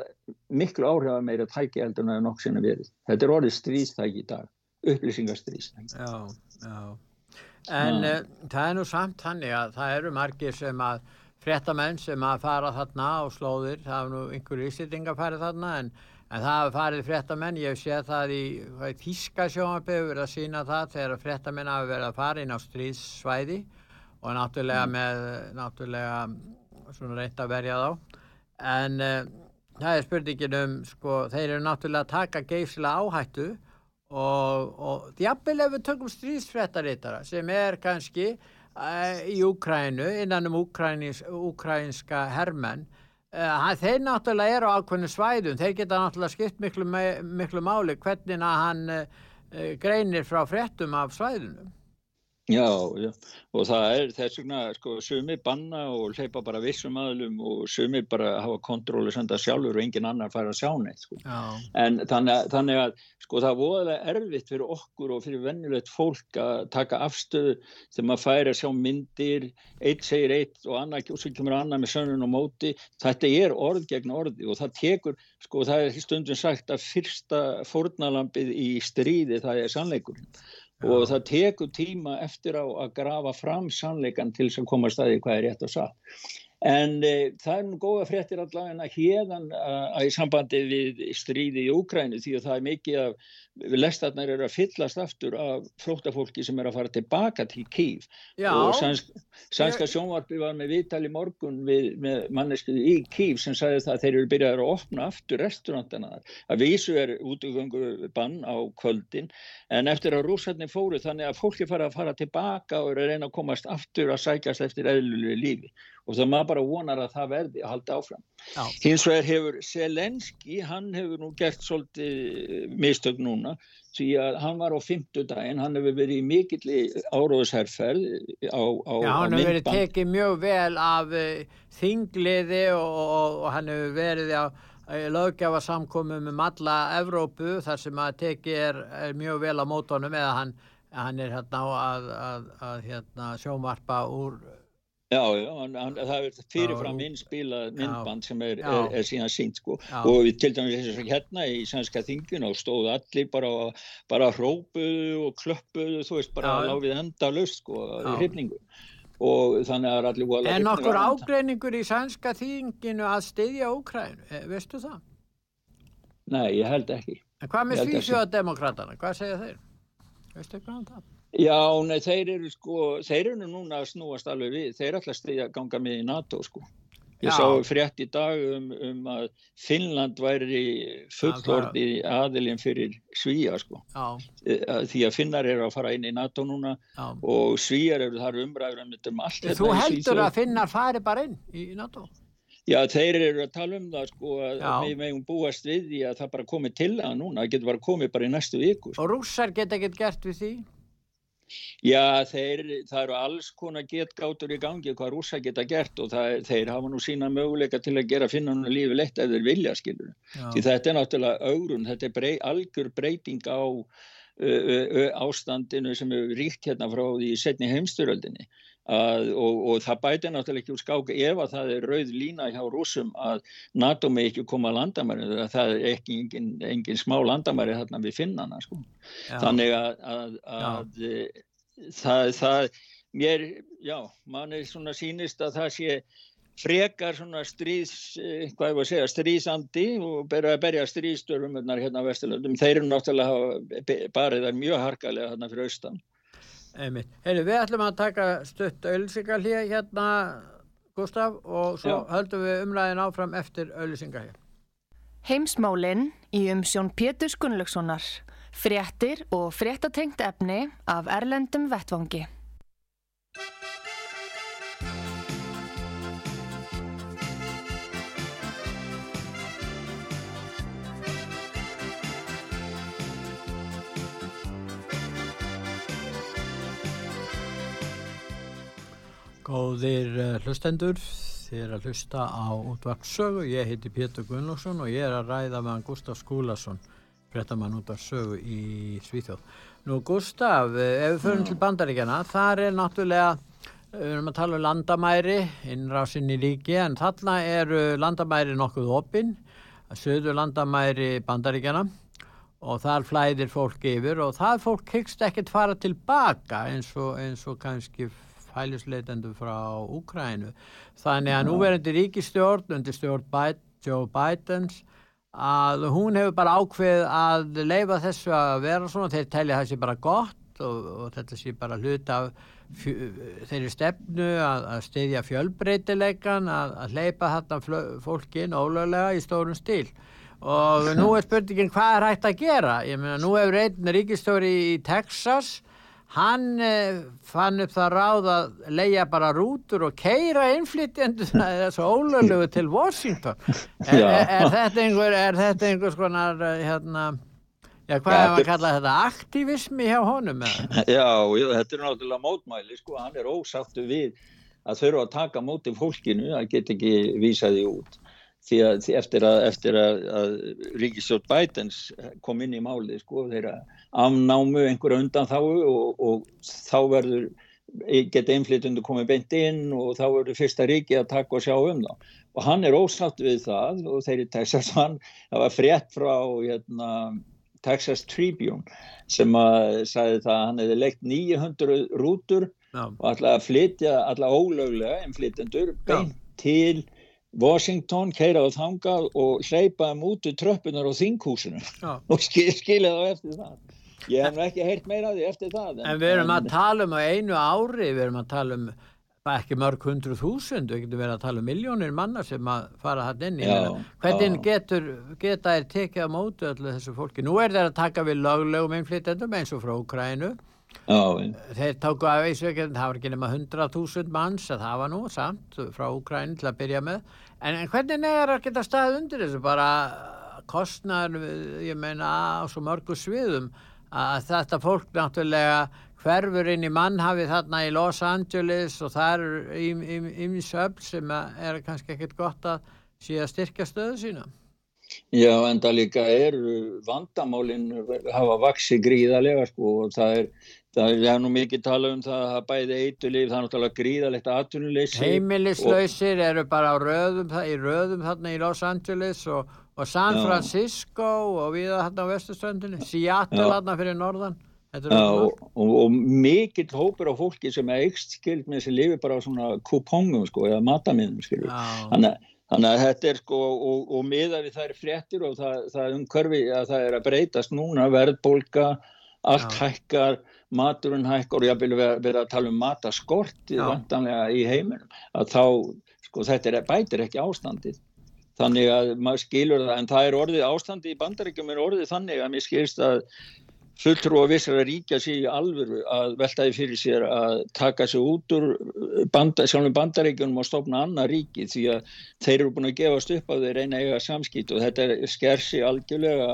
miklu áhrif að meira tæki heldur en það er nokk sinna verið. Þetta er orðið stríðstæki í dag, upplýsingarstríðstæki. Já, já. En uh, það er nú samt hann að það eru margir sem að fréttamenn sem að fara þarna á slóðir, það er nú einhverju íslitinga farið þarna en, en það farið fréttamenn, ég séð það í, Þíska sjónaböfur að sína það þegar fréttamenn hafa verið að fara inn á stríðssvæði og náttúrulega mm. með náttúrulega svona reynd að verja þá en uh, það er spurningin um sko, þeir eru náttúrulega að taka geifslega áhættu og, og jafnvel ef við tökum stríðsfréttaritara sem er kannski uh, í Úkrænu innan um úkrænska hermenn uh, þeir náttúrulega eru á ákveðinu svæðum. Þeir geta náttúrulega skipt miklu, miklu máli hvernig hann greinir frá fréttum af svæðunum Já, já, og það er þess vegna, sko, sumir banna og hleypa bara vissum aðlum og sumir bara hafa kontról og senda sjálfur og engin annar fara að sjá neitt, sko. Já. En þannig, þannig að, sko, það er voðalega erfitt fyrir okkur og fyrir vennilegt fólk að taka afstöðu þegar maður færi að sjá myndir, eitt segir eitt og annað, og svo kemur annað með sönnun og móti. Þetta er orð gegn orði og það tekur, sko, það er stundum sagt að fyrsta fórnalampið í stríði það er sannleikurinn og það tekur tíma eftir á að grafa fram sannleikan til að koma að staði hvað er rétt og satt. En e, það er nú góða fréttir allavega hérðan að í sambandi við stríði í Úkrænu því að það er mikið af lestarnar eru að fyllast aftur af flóttafólki sem er að fara tilbaka til Kív Já. og sænsk, sænska sjónvarpi var með viðtali morgun við, með manneskuði í Kív sem sagði það að þeir eru byrjað að opna aftur restaurantana að vísu er útgöngu bann á kvöldin en eftir að rúsarni fóru þannig að fólki fara að fara tilbaka og eru að reyna að komast aftur að sækast eftir eðlulegu lífi og það maður bara vonar að það verði að halda áfram. Já. Hins vegar hefur Selenski, hann hefur nú gert svolítið mistök núna því að hann var á fymtudaginn, hann hefur verið í mikill áróðsherrferð á, á, Já, hann hefur verið tekið mjög vel af uh, þingliði og, og, og hann hefur verið á löggefa samkomum um alla Evrópu þar sem að tekið er, er mjög vel á mótónum eða hann, hann er hérna á að, að, að hérna, sjónvarpa úr Já, já, hann, hann, það er fyrirfram innspilað myndband sem er, er, er síðan sínt sko. Já. og við til dæmis hérna í sænska þingin og stóðu allir bara, bara hrópuðu og klöppuðu þú veist bara láfið enda löst sko í hrifningu. Og þannig að allir voru En okkur ágreiningur í sænska þinginu að styðja Úkræn, eh, veistu það? Nei, ég held ekki. En hvað með Svísjóðademokratana, hvað segja þeir? Veistu ekki hvað um það? Já, nei, þeir eru sko, þeir eru núna að snúast alveg við, þeir ætla að stiðja ganga með í NATO sko. Ég Já. sá frétt í dag um, um að Finnland væri fullordi aðilinn fyrir Svíja sko. Já. Því að Finnar eru að fara inn í NATO núna Já. og Svíjar eru þar umræður um þetta um allt. Þú heldur að Finnar fari bara inn í NATO? Já, þeir eru að tala um það sko að við meðum búast við því að það bara komið til að núna, það getur bara komið bara í næstu viku. Sko. Og rússar geta ekkert gert við því? Já, þeir, það eru alls konar getgátur í gangi hvað rúsa geta gert og það, þeir hafa nú sína möguleika til að gera finna hann lífi lett ef þeir vilja, skilur. Því þetta er náttúrulega augrun, þetta er brey, algjör breyting á ö, ö, ástandinu sem hefur ríkt hérna frá því setni heimsturöldinni. Að, og, og það bæti náttúrulega ekki úr skák ef að það er rauð lína hjá rúsum að NATO með ekki koma að landamæri það er ekki engin, engin smá landamæri þarna við finnana sko. þannig að, að, að það, það mér, já, mann er svona sínist að það sé frekar svona stríðs, eh, hvað ég var að segja, stríðsandi og berja, berja stríðstörfum hérna á Vesturlöndum, þeir eru náttúrulega bara það mjög harkalega hérna fyrir austan Heiðu, við ætlum að taka stutt auðlýsingarlíð hérna, Gustaf, og svo Já. höldum við umræðin áfram eftir auðlýsingarlíð. Heimsmálinn í umsjón Pétur Gunnlaugssonar, fréttir og fréttatengt efni af Erlendum Vettvangi. Góðir uh, hlustendur, þið er að hlusta á útvarpsögu, ég heiti Pétur Gunnlóksson og ég er að ræða meðan Gustaf Skúlason, frettamann útvarpsögu í Svíþjóð. Nú Gustaf, eh, ef við förum til bandaríkjana, þar er náttúrulega, eh, við erum að tala um landamæri, innrásinn í ríki, en þarna eru landamæri nokkuð opinn, söðu landamæri bandaríkjana og þar flæðir fólk yfir og það fólk hyggst ekkert fara tilbaka eins og, eins og kannski hælisleitendur frá Úkrænu. Þannig að núverandi ríkistjórn undir stjórn Joe Bidens að hún hefur bara ákveð að leifa þessu að vera svona, þeir telja þessi bara gott og, og þetta sé bara hlut af þeirri stefnu að, að styðja fjölbreytileikan að, að leipa þetta fólkin ólöglega í stórum stíl. Og nú er spurningin hvað er hægt að gera? Ég meina nú hefur einn ríkistóri í Texas hann eh, fann upp það ráð að leia bara rútur og keira innflytjendur þessu ólöglugu til Washington er, er, er þetta einhver er þetta einhvers konar eh, hérna Já, hvað er að kalla þetta? Aktivismi hjá honum? Já, já, þetta er náttúrulega mótmæli, sko, hann er ósáttu við að þurfa að taka móti fólkinu, það get ekki vísaði út því að eftir að, að, að Ríkisjótt Bætens kom inn í máli, sko, þeirra afnámu einhverja undan þá og, og þá verður geta innflytundu komið beint inn og þá verður fyrsta ríki að taka og sjá um það og hann er ósátt við það og þeirri Texas hann, það var frétt frá hérna, Texas Tribune sem að sagði það að hann hefði leikt 900 rútur Já. og alltaf að flytja alltaf ólöglega innflytjendur beint til Washington, keira á þangað og hleypa þeim út í tröppunar og þinghúsinu og skil, skilja þá eftir það. Ég hef ekki heyrt meira því eftir það. En, en við erum að tala um á einu ári, við erum að tala um ekki mörg hundru þúsund, við getum verið að tala um miljónir manna sem að fara hann inn í. Hvernig getur, geta þér tekið á mótu öllu þessu fólki? Nú er þeir að taka við löglegum innflytendum eins og frá Ukrænu. Já, þeir tóku af þessu, það var ekki nema 100.000 manns að það var nú samt frá Ukræni til að byrja með en, en hvernig er að geta staðið undir þessu bara kostnar ég meina á svo mörgu sviðum að þetta fólk náttúrulega hverfur inn í mannhafi þarna í Los Angeles og það er ymsöfl sem er kannski ekkert gott að sé að styrka stöðu sína Já, en það líka er vandamálinn hafa vaksi gríðarlega sko og það er Það er nú mikið tala um það að bæði eitulíf, það er náttúrulega gríðalegt aðtunuleysi. Heimilislausir eru bara röðum, í röðum þarna í Los Angeles og, og San. Francisco og við þarna á vesturströndinu, Seattle þarna fyrir norðan. Og, og, og mikill hópur á fólki sem er ekst skild með þessi lifi bara á svona kupongum sko, eða matamiðum. Þannig, þannig að þetta er sko, og miða við er fréttir og það, það umkörfi að það er að breytast núna, verðbólka, allt já. hækkar maturinn hækkar og ég vil vera að tala um mataskort í heiminum að þá, sko þetta er, bætir ekki ástandið þannig að maður skilur það en það er orðið ástandi í bandaríkjum er orðið þannig að mér skilst að fulltrú og vissar að ríkja sér í alvöru að veltaði fyrir sér að taka sér út úr banda, sjálfum bandaríkjunum og stopna annað ríki því að þeir eru búin að gefast upp á þeir reyna eiga samskýt og þetta sker sér algjörlega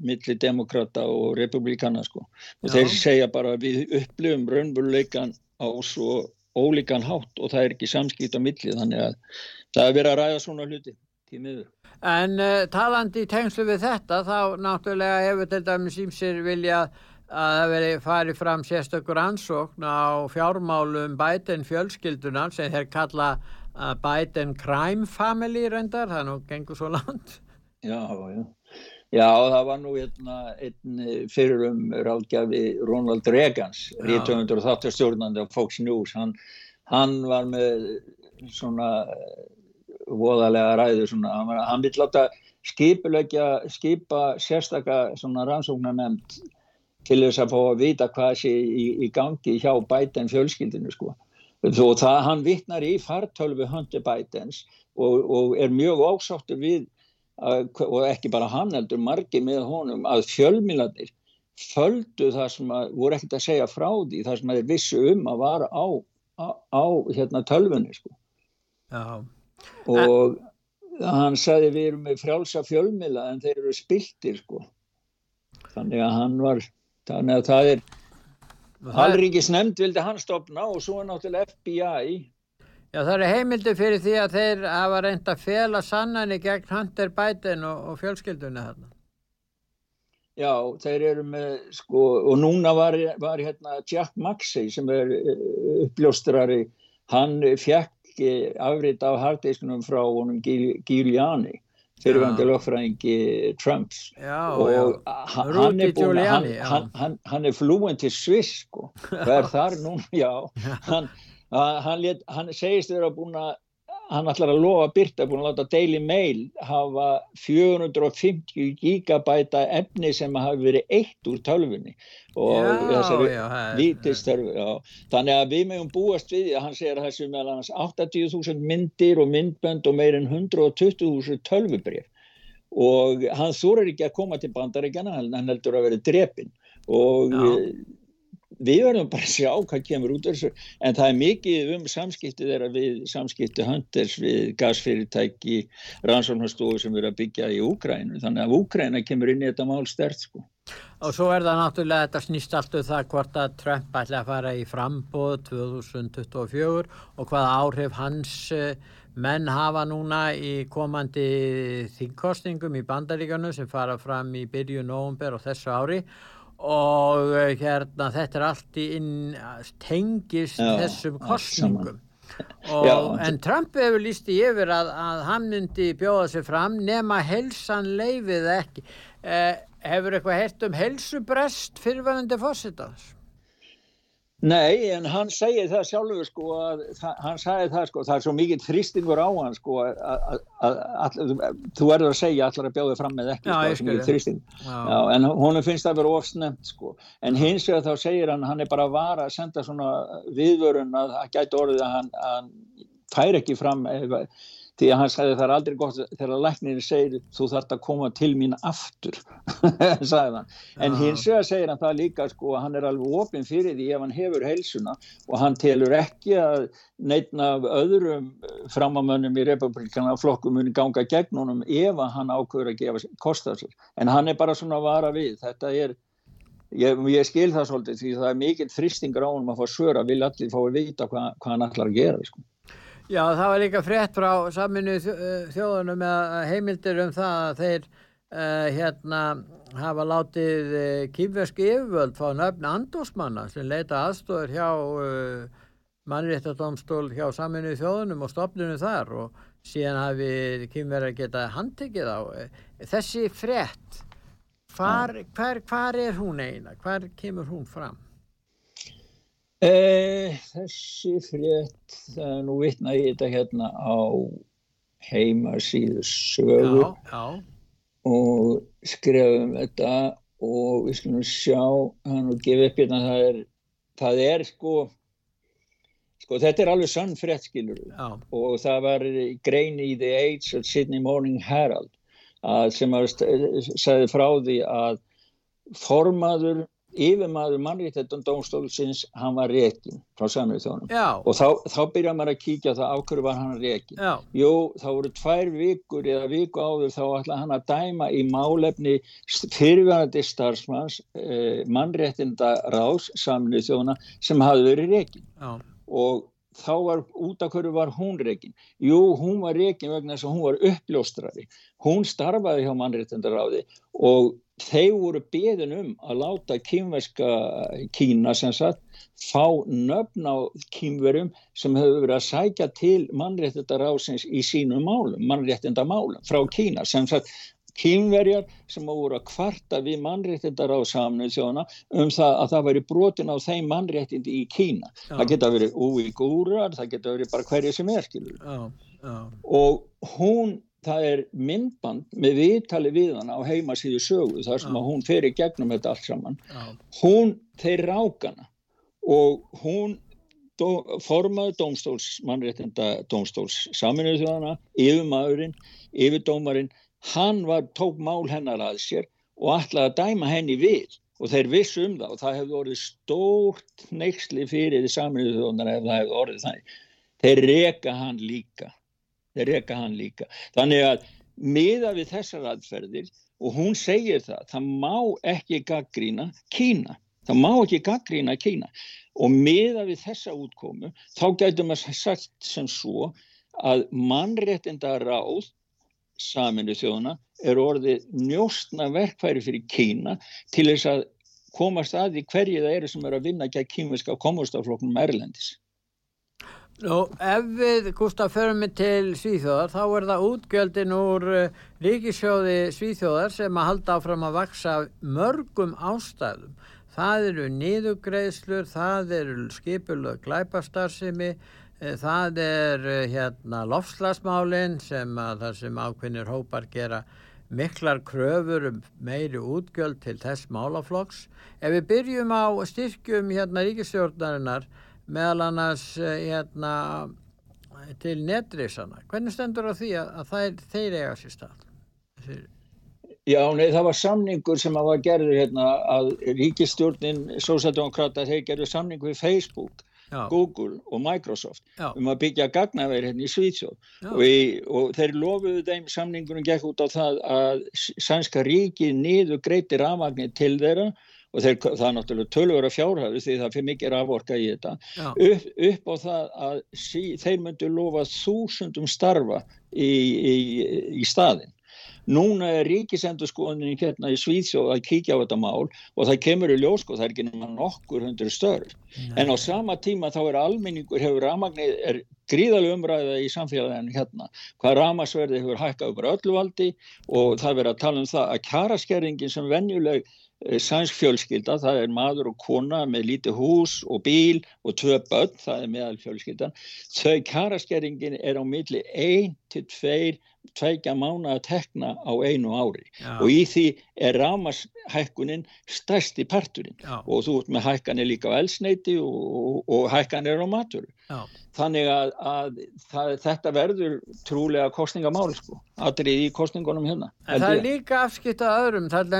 millir demokrata og republikana sko og Já. þeir segja bara við upplifum raunveruleikan á svo ólíkan hátt og það er ekki samskýt á milli þannig að það er verið að ræða svona hluti tímiður. En uh, talandi í tengslu við þetta þá náttúrulega hefur til dæmis ímsir vilja að það veri farið fram sérstökur ansókn á fjármálum Biden fjölskyldunar sem þeir kalla uh, Biden crime family reyndar, það nú gengur svo land. Já, já. Já, það var nú hérna, einn, fyrirum ráðgjafi Ronald Reagans, 1980 stjórnandi á Fox News, hann, hann var með svona voðalega ræðu svona, hann, vil láta skipulegja, skipa sérstakka svona rannsóknar nefnd til þess að fá að vita hvað sé í, í gangi hjá Biden fjölskyldinu sko. og það hann vittnar í fartölfu höndi Bidens og, og er mjög ósáttur við að, og ekki bara hann heldur margi með honum að fjölmilanir földu það sem að voru ekkert að segja frá því það sem að þeir vissu um að vara á, á, á hérna tölfunni sko. Já og hann sagði við erum með frjálsa fjölmila en þeir eru spiltir sko. Þannig að hann var þannig að það er Hallríkis nefnd vildi hann stopna og svo náttúrulega FBI Já það eru heimildi fyrir því að þeir hafa reynd að fela sannanir gegn Hunter Biden og, og fjölskyldunni þarna. Já, þeir eru með, sko, og núna var, var hérna Jack Maxey sem er eh, uppljóstrari, hann fekk ekki afrið af harddiskunum frá honum Giuliani fyrirvændi lögfræðingi Trumps. Já, og já. hann er búin hann, hann, hann, hann er flúin til Sviss og er þar núna já. Hann, let, hann segist þeirra búin að hann ætlar að lofa byrta, búin að láta Daily Mail hafa 450 gigabæta efni sem hafi verið eitt úr tölfunni og já, þessari vítistörfu þannig að við meðum búast við hann segir að þessu meðal annars 80.000 myndir og myndbönd og meirinn 120.000 tölfubrif og hann þúrar ekki að koma til bandaríkjana hann heldur að vera drepin og já við verðum bara að sjá hvað kemur út þessu. En það er mikið um samskipti þeirra við samskipti hönders við gasfyrirtæki rannsóknarstofu sem verður að byggja í Úkrænu þannig að Úkræna kemur inn í þetta mál stert sko. Og svo er það náttúrulega þetta snýst alltaf um það hvort að Trump ætla að fara í frambóð 2024 og hvaða áhrif hans eh, menn hafa núna í komandi þingkostningum í bandaríkanu sem fara fram í byrju nógumber og þessu ári. og eh, hérna þetta er allt í inn, tengist já, þessum kostningum og, já, en Trump hefur líst í yfir að, að hann myndi bjóða sig fram nema helsan leifið ekki. Eh, hefur eitthvað hert um helsubrest fyrirvæðandi fósittans Nei, en hann segir það sjálfur sko að hann sagði það sko, það er svo mikið þrýstingur á hann sko að, þú erður að segja allar að bjóða fram með ekki sko, þrýsting. Já, en hún finnst það að vera ofsnemt sko. En hins vegar þá segir hann, hann er bara að vara að senda svona viðvörun að það gæti orðið að hann, hann fær ekki fram eða því að hann sagði það er aldrei gott þegar læknirinn segir þú þart að koma til mín aftur. Sagði hann, en hins vegar segir hann það líka sko að hann er alveg ofinn fyrir því ef hann hefur heilsuna og hann telur ekki að neitna af öðrum framamönnum í republikana flokkum muni ganga gegn honum ef hann ákveður að gefa kosta sér, en hann er bara svona að vara við, þetta er Ég, ég skil það svolítið því það er mikill þristingur á hann að fá svöra, vil allir fá að vita hvað, hvað hann ætlar að gera sko. Já, það var líka frétt frá saminu eh, þjóðunum með heimildir um það að þeir uh, hérna hafa látið uh, eh, kýmverski yfirvöld fá nöfn andósmanna sem leita aðstofur hjá uh, mannréttadómstól hjá saminu þjóðunum og stopnunu þar og síðan hafi kýmverðar getað handtekið á. Þessi frétt, hvar, hvar, hvar er hún eina? Hvar kemur hún fram? Eh, þessi frétt, það er nú vitna í þetta hérna á heimasíðu sögu já, já. og skrefum þetta og við skulum sjá hann og gefa upp hérna það er, það er sko sko þetta er alveg sann frétt skilur já. og það var grein í The Age of Sydney Morning Herald að sem að segði frá því að formaður yfirmaður mannréttendum dómstólsins hann var rekin frá samrið þjónum og þá, þá byrja maður að kíkja það á hverju var hann Já. jú þá voru tvær vikur eða viku áður þá ætla hann að dæma í málefni fyrirvæðandi starfsmanns eh, mannréttenda rás samrið þjóna sem hafði verið Já. og þá var út af hverju var hún reygin jú, hún var reygin vegna þess að hún var uppljóstrari. Hún starfaði hjá mannréttendaráði og þeir voru beðin um að láta kýmverska Kína sem sagt fá nöfn á kýmverum sem hefur verið að sækja til mannréttindar-ásins í sínum málum, mannréttindamálum frá Kína. Sem sagt kýmverjar sem voru að kvarta við mannréttindar-ásamnu þjóna um það að það væri brotin á þeim mannréttindi í Kína. Já. Það geta verið úígúrar, það geta verið bara hverja sem er, skilur. Já, já. Og hún það er myndband með viðtali við hana á heimasíðu sögu þar sem að hún fer í gegnum þetta allt saman hún, þeir rákana og hún dó, formaði dómstóls mannréttinda dómstóls saminuð þjóðana yfirmaðurinn, yfirdómarinn hann var, tók mál hennar að sér og ætlaði að dæma henni við og þeir vissu um það og það hefði orðið stórt neyksli fyrir því saminuð þjóðana ef það hefði orðið þannig þeir reka hann líka þeir reyka hann líka. Þannig að miða við þessar aðferðir og hún segir það, það má ekki gaggrína Kína. Það má ekki gaggrína Kína og miða við þessa útkomu þá gætum við sagt sem svo að mannréttinda ráð saminu þjóðuna er orðið njóstna verkfæri fyrir Kína til þess að komast að því hverju það eru sem eru að vinna gegn kýmiska komustafloknum Erlendis. Nú, ef við, Gustaf, förum við til Svíþjóðar, þá er það útgjöldin úr uh, ríkisjóði Svíþjóðar sem að halda áfram að vaksa mörgum ástæðum. Það eru niðugreðslur, það eru skipul og glæpastarsimi, það er hérna lofslagsmálinn sem að það sem ákveðnir hópar gera miklar kröfur um meiri útgjöld til þess málaflokks. Ef við byrjum á styrkjum hérna ríkistjórnarinnar meðal annars hérna til netrisana, hvernig stendur á því að, að það, þeir eiga sér stað? Já, nei, það var samningur sem að var gerður hérna að ríkistjórnin, Sósaldemokrata, þeir gerðu samningu við Facebook Já. Google og Microsoft. Já. um að byggja gagnaveri hérna í Svíðsjóð og, og þeir lofuðu þeim samningunum gekk út á það að sænska ríki niður greiti rafmagnir til þeirra og þeir, það er náttúrulega tölvöra fjárhæðu því það fyrir mikið raforka í þetta. Upp, upp á það að sí, þeir myndu lofa þúsundum starfa í, í, í staðin Núna er ríkisendurskoðunin hérna í Svíðsjóð að kíkja á þetta mál og það kemur í ljósko, það er ekki nema nokkur hundur störf. Nei. En á sama tíma þá er almenningur, hefur ramagnir, er gríðalega umræða í samfélaginu hérna. Hvað ramasverði hefur hækkað upp á öllu valdi og það verður að tala um það að kjaraskerringin sem venjuleg eh, sænsk fjölskylda, það er maður og kona með lítið hús og bíl og tvö börn, það er meðal fjölskyldan. Þau kjaraskerringin er á milli 1-2 tveikja mánu að tekna á einu ári. Já. og í því er ramashækkunin stærsti parturinn. Já. og þú ert með hækkanir líka á elsneiti og, og, og hækkanir á maturu Já. þannig að, að það, þetta verður trúlega kostningamál sko, aðrið í kostningunum hérna En það er líka afskipt að öðrum. Það,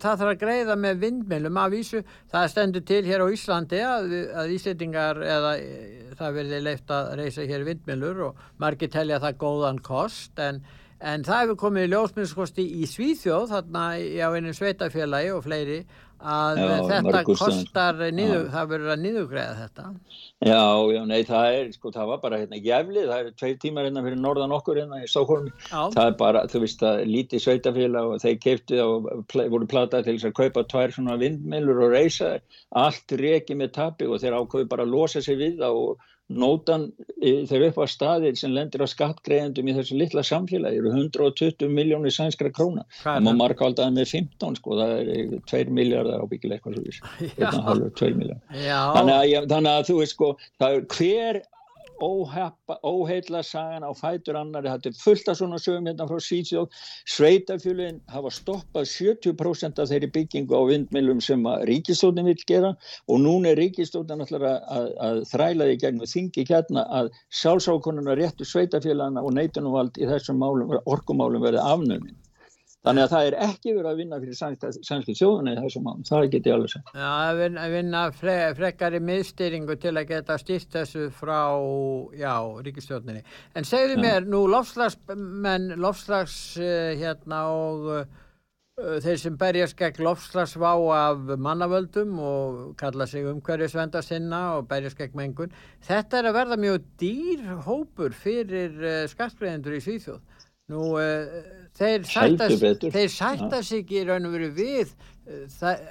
það þarf að greiða með vindmjölum af vísu, það stendur til hér á Íslandi að, að Íslandingar eða það verði leift að reysa hér vindmjölur og margir telja það góðan kost en En það hefur komið í ljósmyndskosti í Svíþjóð, þarna á einu sveitafélagi og fleiri, að já, þetta kostar niður, það verður að niðugræða þetta. Já, já, nei, það er, sko, það var bara hérna geflið, það eru tveir tímar hérna fyrir norðan okkur hérna í Stokholmi. Það er bara, þú veist, það er lítið sveitafélag og þeir keiptið og voru platað til þess að kaupa tvær svona vindmilur og reysa, allt reikið með tapi og þeir ákveðu bara að losa sig við og nótan þeir upp á staðir sem lendir á skattgreðendum í þessu litla samfélagi eru 120 miljónir sænskra króna. Það má marka alltaf með 15 sko það er 2 miljardar ábyggilega eitthvað svo 2 miljardar þannig, að þú veist sko það er hver óheila sagan á fætur annari þetta er fullt af svona sögum hérna frá Svíðsjóð sveitafjölinn hafa stoppað 70% af þeirri byggingu á vindmilum sem að ríkistóðin vil gera og núna er ríkistóðin að, að, að þræla því gegnum þingi hérna að sjálfsákonuna réttu sveitafjölana og neitunumvald í þessum málum, orkumálum verði afnömin Þannig að það er ekki verið að vinna fyrir sænski þjóðunni í þessum málum, það get ég alveg sem. Já, að vinna, vinna fre, frekari miðstýringu til að geta stýrt þessu frá, já, ríkistjóðninni. En segðu ja. mér, nú lofslagsmenn, lofslags uh, hérna og uh, þeir sem berjast gegn lofslagsvá af mannavöldum og kalla sig umhverjusvenda sinna og berjast gegn mengun, þetta er að verða mjög dýr hópur fyrir uh, skattgreðendur í Svíþjóð. Nú, uh, þeir sætta sig í raun og veru við uh, það,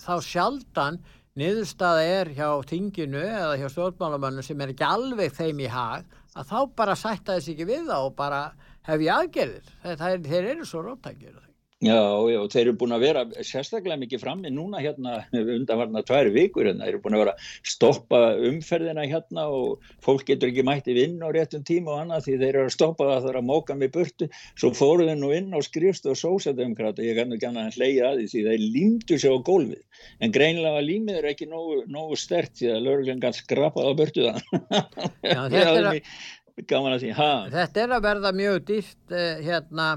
þá sjaldan niðurstaða er hjá tinginu eða hjá stjórnmálamönnum sem er ekki alveg þeim í hag að þá bara sætta þessi ekki við það og bara hef ég aðgerðir. Þeir, þeir eru svo róttækjur. Já, já, þeir eru búin að vera sérstaklega mikið frammi núna hérna undanvarna tværi vikur hérna, þeir eru búin að vera stoppa umferðina hérna og fólk getur ekki mætti vinn á réttum tíma og annað því þeir eru að stoppa það þar að móka með burtu, svo fóru þeir nú inn á skrifst og sósademokrata, ég kannu ekki annað að hleyja að því því þeir límdu sig á gólfið, en greinlega límið er ekki nógu, nógu stert því að lögurlega kann skrapað á burtu það. Já, þetta, er að, þetta er að verða mjög dýrt eh, hérna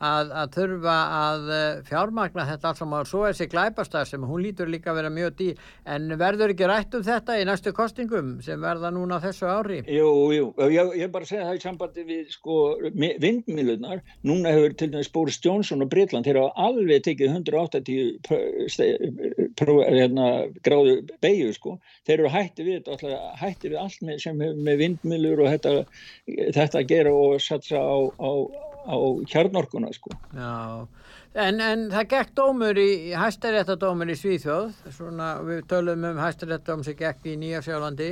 að, að þurfa að eh, fjármagna þetta alls saman. Og svo er þessi glæpastar sem hún lítur líka að vera mjög dýr. En verður ekki rætt um þetta í næstu kostingum sem verða núna þessu ári? Jú, jú, ég, ég bara segja það í sambandi við sko vindmilunar, núna hefur til dæmis Boris Johnson og Breitland, þeir hafa alveg tekið 180 hérna, gráðu beigju sko, þeir eru hætti við hætti við allt með, sem hefur með vindmilur og þetta, þetta gera og satsa á, á á kjarnorkuna sko. Já, en, en það gekk dómur í, hæstaréttadómur í Svíþjóð, svona við tölum um hæstaréttadóm sem gekk í Nýjafjálandi,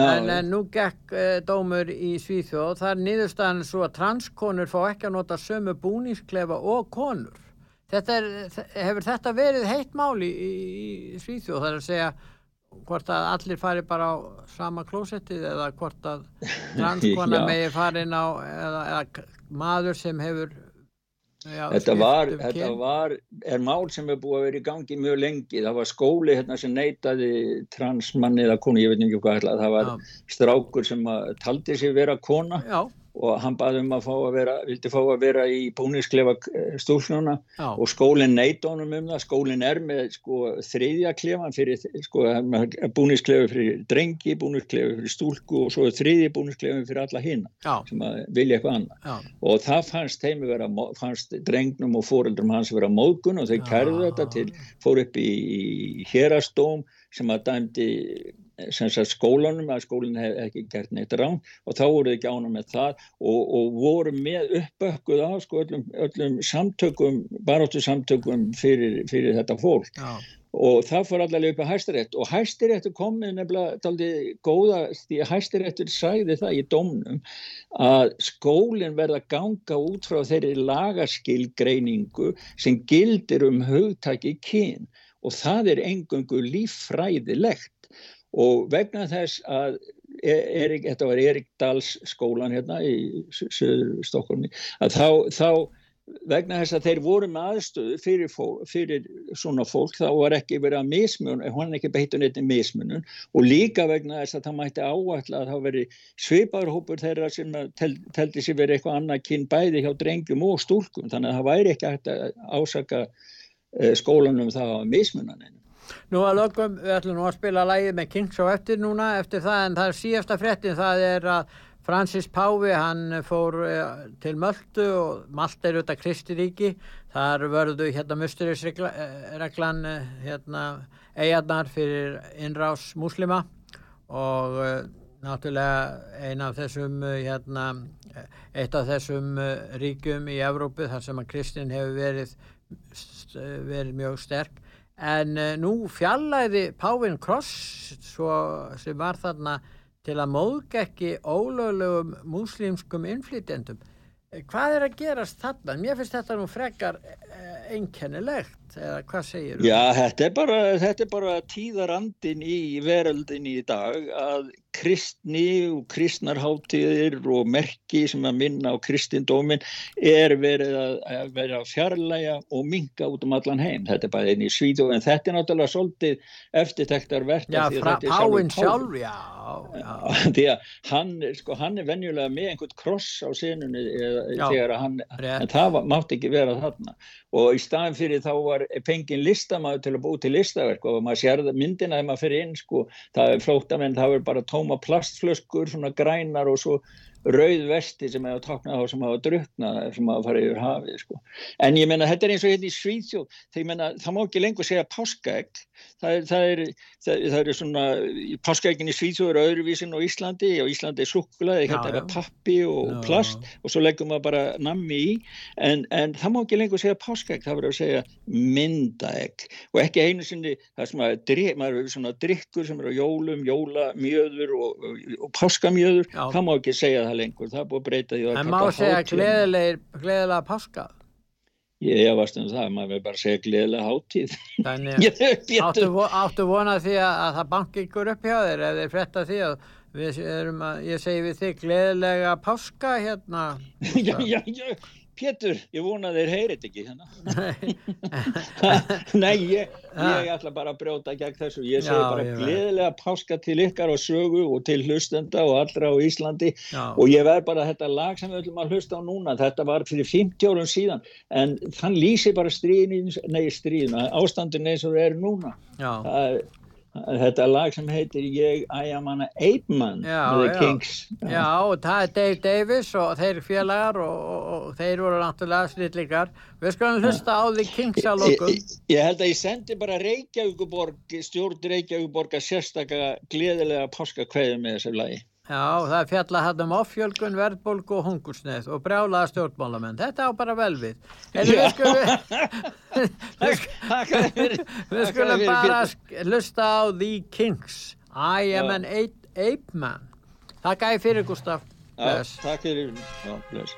en, en nú gekk e, dómur í Svíþjóð, það er niðurstaðan svo að transkonur fá ekki að nota sömu búningsklefa og konur. Þetta er, hefur þetta verið heitt máli í, í Svíþjóð, það er að segja hvort að allir fari bara á sama klósettið eða hvort að transkona megi farin á eða, eða maður sem hefur já, þetta, var, um þetta var er mál sem er búið að vera í gangi mjög lengi. Það var skóli hérna sem neytaði transmanni eða konu, ég veit ekki hvað það var já. strákur sem taldi sig vera kona. Já og hann baði um að fá að vera, vildi fá að vera í búnisklefa eh, stúlnuna og skólinn neitt honum um það, skólinn er með sko þriðja klefan fyrir sko búnisklefi fyrir drengi, búnisklefi fyrir stúlku og svo þriðji búnisklefi fyrir alla hinn sem að vilja eitthvað annað. Já. og það fannst þeim vera, fannst drengnum og fóreldrum hans vera mókun og þeir kærðu þetta til, fór upp í, í hérastóm sem að dæmdi skólanum að skólinn hef ekki gert neitt rán og þá voru þið ekki ánum með það og, og voru með uppökkuð af sko, öllum, öllum samtökum, baróttu samtökum fyrir, fyrir þetta fólk. Já. og það fór allavega upp að hæstirétt og hæstiréttu komið nefnilega taldið góða því hæstiréttur sæði það í domnum að skólinn verða ganga út frá þeirri lagarskilgreiningu sem gildir um hugtaki kyn. Og það er engungu líffræðilegt og vegna þess að Erik, þetta var Erik Dals skólan hérna í söður Stokkólmi að þá, þá vegna þess að þeir voru með aðstöðu fyrir, fyrir svona fólk þá var ekki verið að mismun hann ekki beitun eitthvað mismunum og líka vegna þess að það mætti áallega að það veri sviparhópur þeirra sem tel, teldi sér verið eitthvað annað kyn bæði hjá drengjum og stúlkum. Þannig að það væri ekki að ásaka eh, skólanum það á mismunaninu Nú að lokum, við ætlum nú að spila lægið með Kings og eftir núna, eftir það, en það er síðasta frettin, það er að Francis Pávi, hann fór eh, til Möldu og Malt er auðvitað Kristiríki, þar vörðu hérna musturisreglan eh, hérna eigarnar fyrir innrás muslima og náttúrulega ein af þessum hérna, eitt af þessum ríkjum í Evrópu þar sem að Kristin hefur verið, verið mjög sterk en uh, nú fjallæði Pávin Kross sem var þarna til að móðgekki ólöglegum múslimskum innflytjendum. Eh, hvað er að gerast þarna? Mér finnst þetta nú frekar eh, einkennilegt, eða hvað segir þú? Já, þetta er bara, þetta er bara tíðarandin í veröldin í dag að kristni og kristnarháttíðir og merki sem að minna á kristindómin er verið að, að vera fjarlæga og minga út um allan heim þetta er bara einn í svíðu en þetta er náttúrulega svolítið eftirtektar verð Já, frá Páinn sjálf já, já. því að hann, sko, hann er venjulega með einhvern kross á senunni þegar hann, en það var, mátt ekki vera þarna og í staðin fyrir þá var pengin listamæður til að bú til listaverk og maður sér myndina þegar maður fyrir inn sko, það er flótamenn, það er bara tóma plastflöskur, svona grænar og svo rauð vesti sem hefur taknað á sem hafa druknað sem hafa farið yfir hafið sko. en ég menna þetta er eins og hérna í Svíðjóð það má ekki lengur segja páskaegg. Það er, það er, það, það er svona páskaeggin í Svíðjóð eru öðruvísin á Íslandi. Og Íslandi er sukkulaði þetta er pappi og já. plast og svo leggum við bara nammi í. En, en það má ekki lengur segja páskaegg það verður að segja myndaegg. Og ekki einu sinni það sem að maður eru svona drikkur sem eru á jólum jólamjöður og, og, og páskamjöður það má ekki segja það það lengur, það er búið að breyta því En má segja gleðilega páska? Ég efast um það, maður verður bara að segja gleðilega háttíð Þannig áttu, áttu vonað því að, að það banki ykkur upp hjá þér eða þeir fretta því að að, ég segi við þig gleðilega páska hérna Já, já, já Pétur, ég vona þeir heyrið ekki hérna. Nei, ég, ég ætla bara að brjóta gegn þessu. Ég segi já, bara ég gleðilega páska til ykkar og sögu og til hlustenda og allra á Íslandi já. og ég verð bara þetta lag sem við ætlum að hlusta á núna. Þetta var fyrir 50 árum síðan en þann lýsi bara stríðin, nei stríðin, ástandin eins og það er núna. Já. Það er þetta lag sem heitir Ég ægjaman að Eipmann The Kings já. já, og það er Dave Davis og þeir félagar og, og, og þeir voru náttúrulega snillingar. Við skulum hlusta á The Kings að lokum. Ég, ég held að ég sendi bara Reykjavíkuborg stjórn Reykjavíkuborg að sérstaklega gleðilega páskakveðu með þessu lagi Já, það fjallað hann um offjölgun, verðbólgu og hungursneið og brjálaða stjórnmálamenn. Þetta á bara vel við. En við skulum, við skulum bara lusta á The Kings. I am an ape man. Takk ég fyrir, Gustaf. Já, takk fyrir. Já, bless.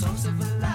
toast of a life.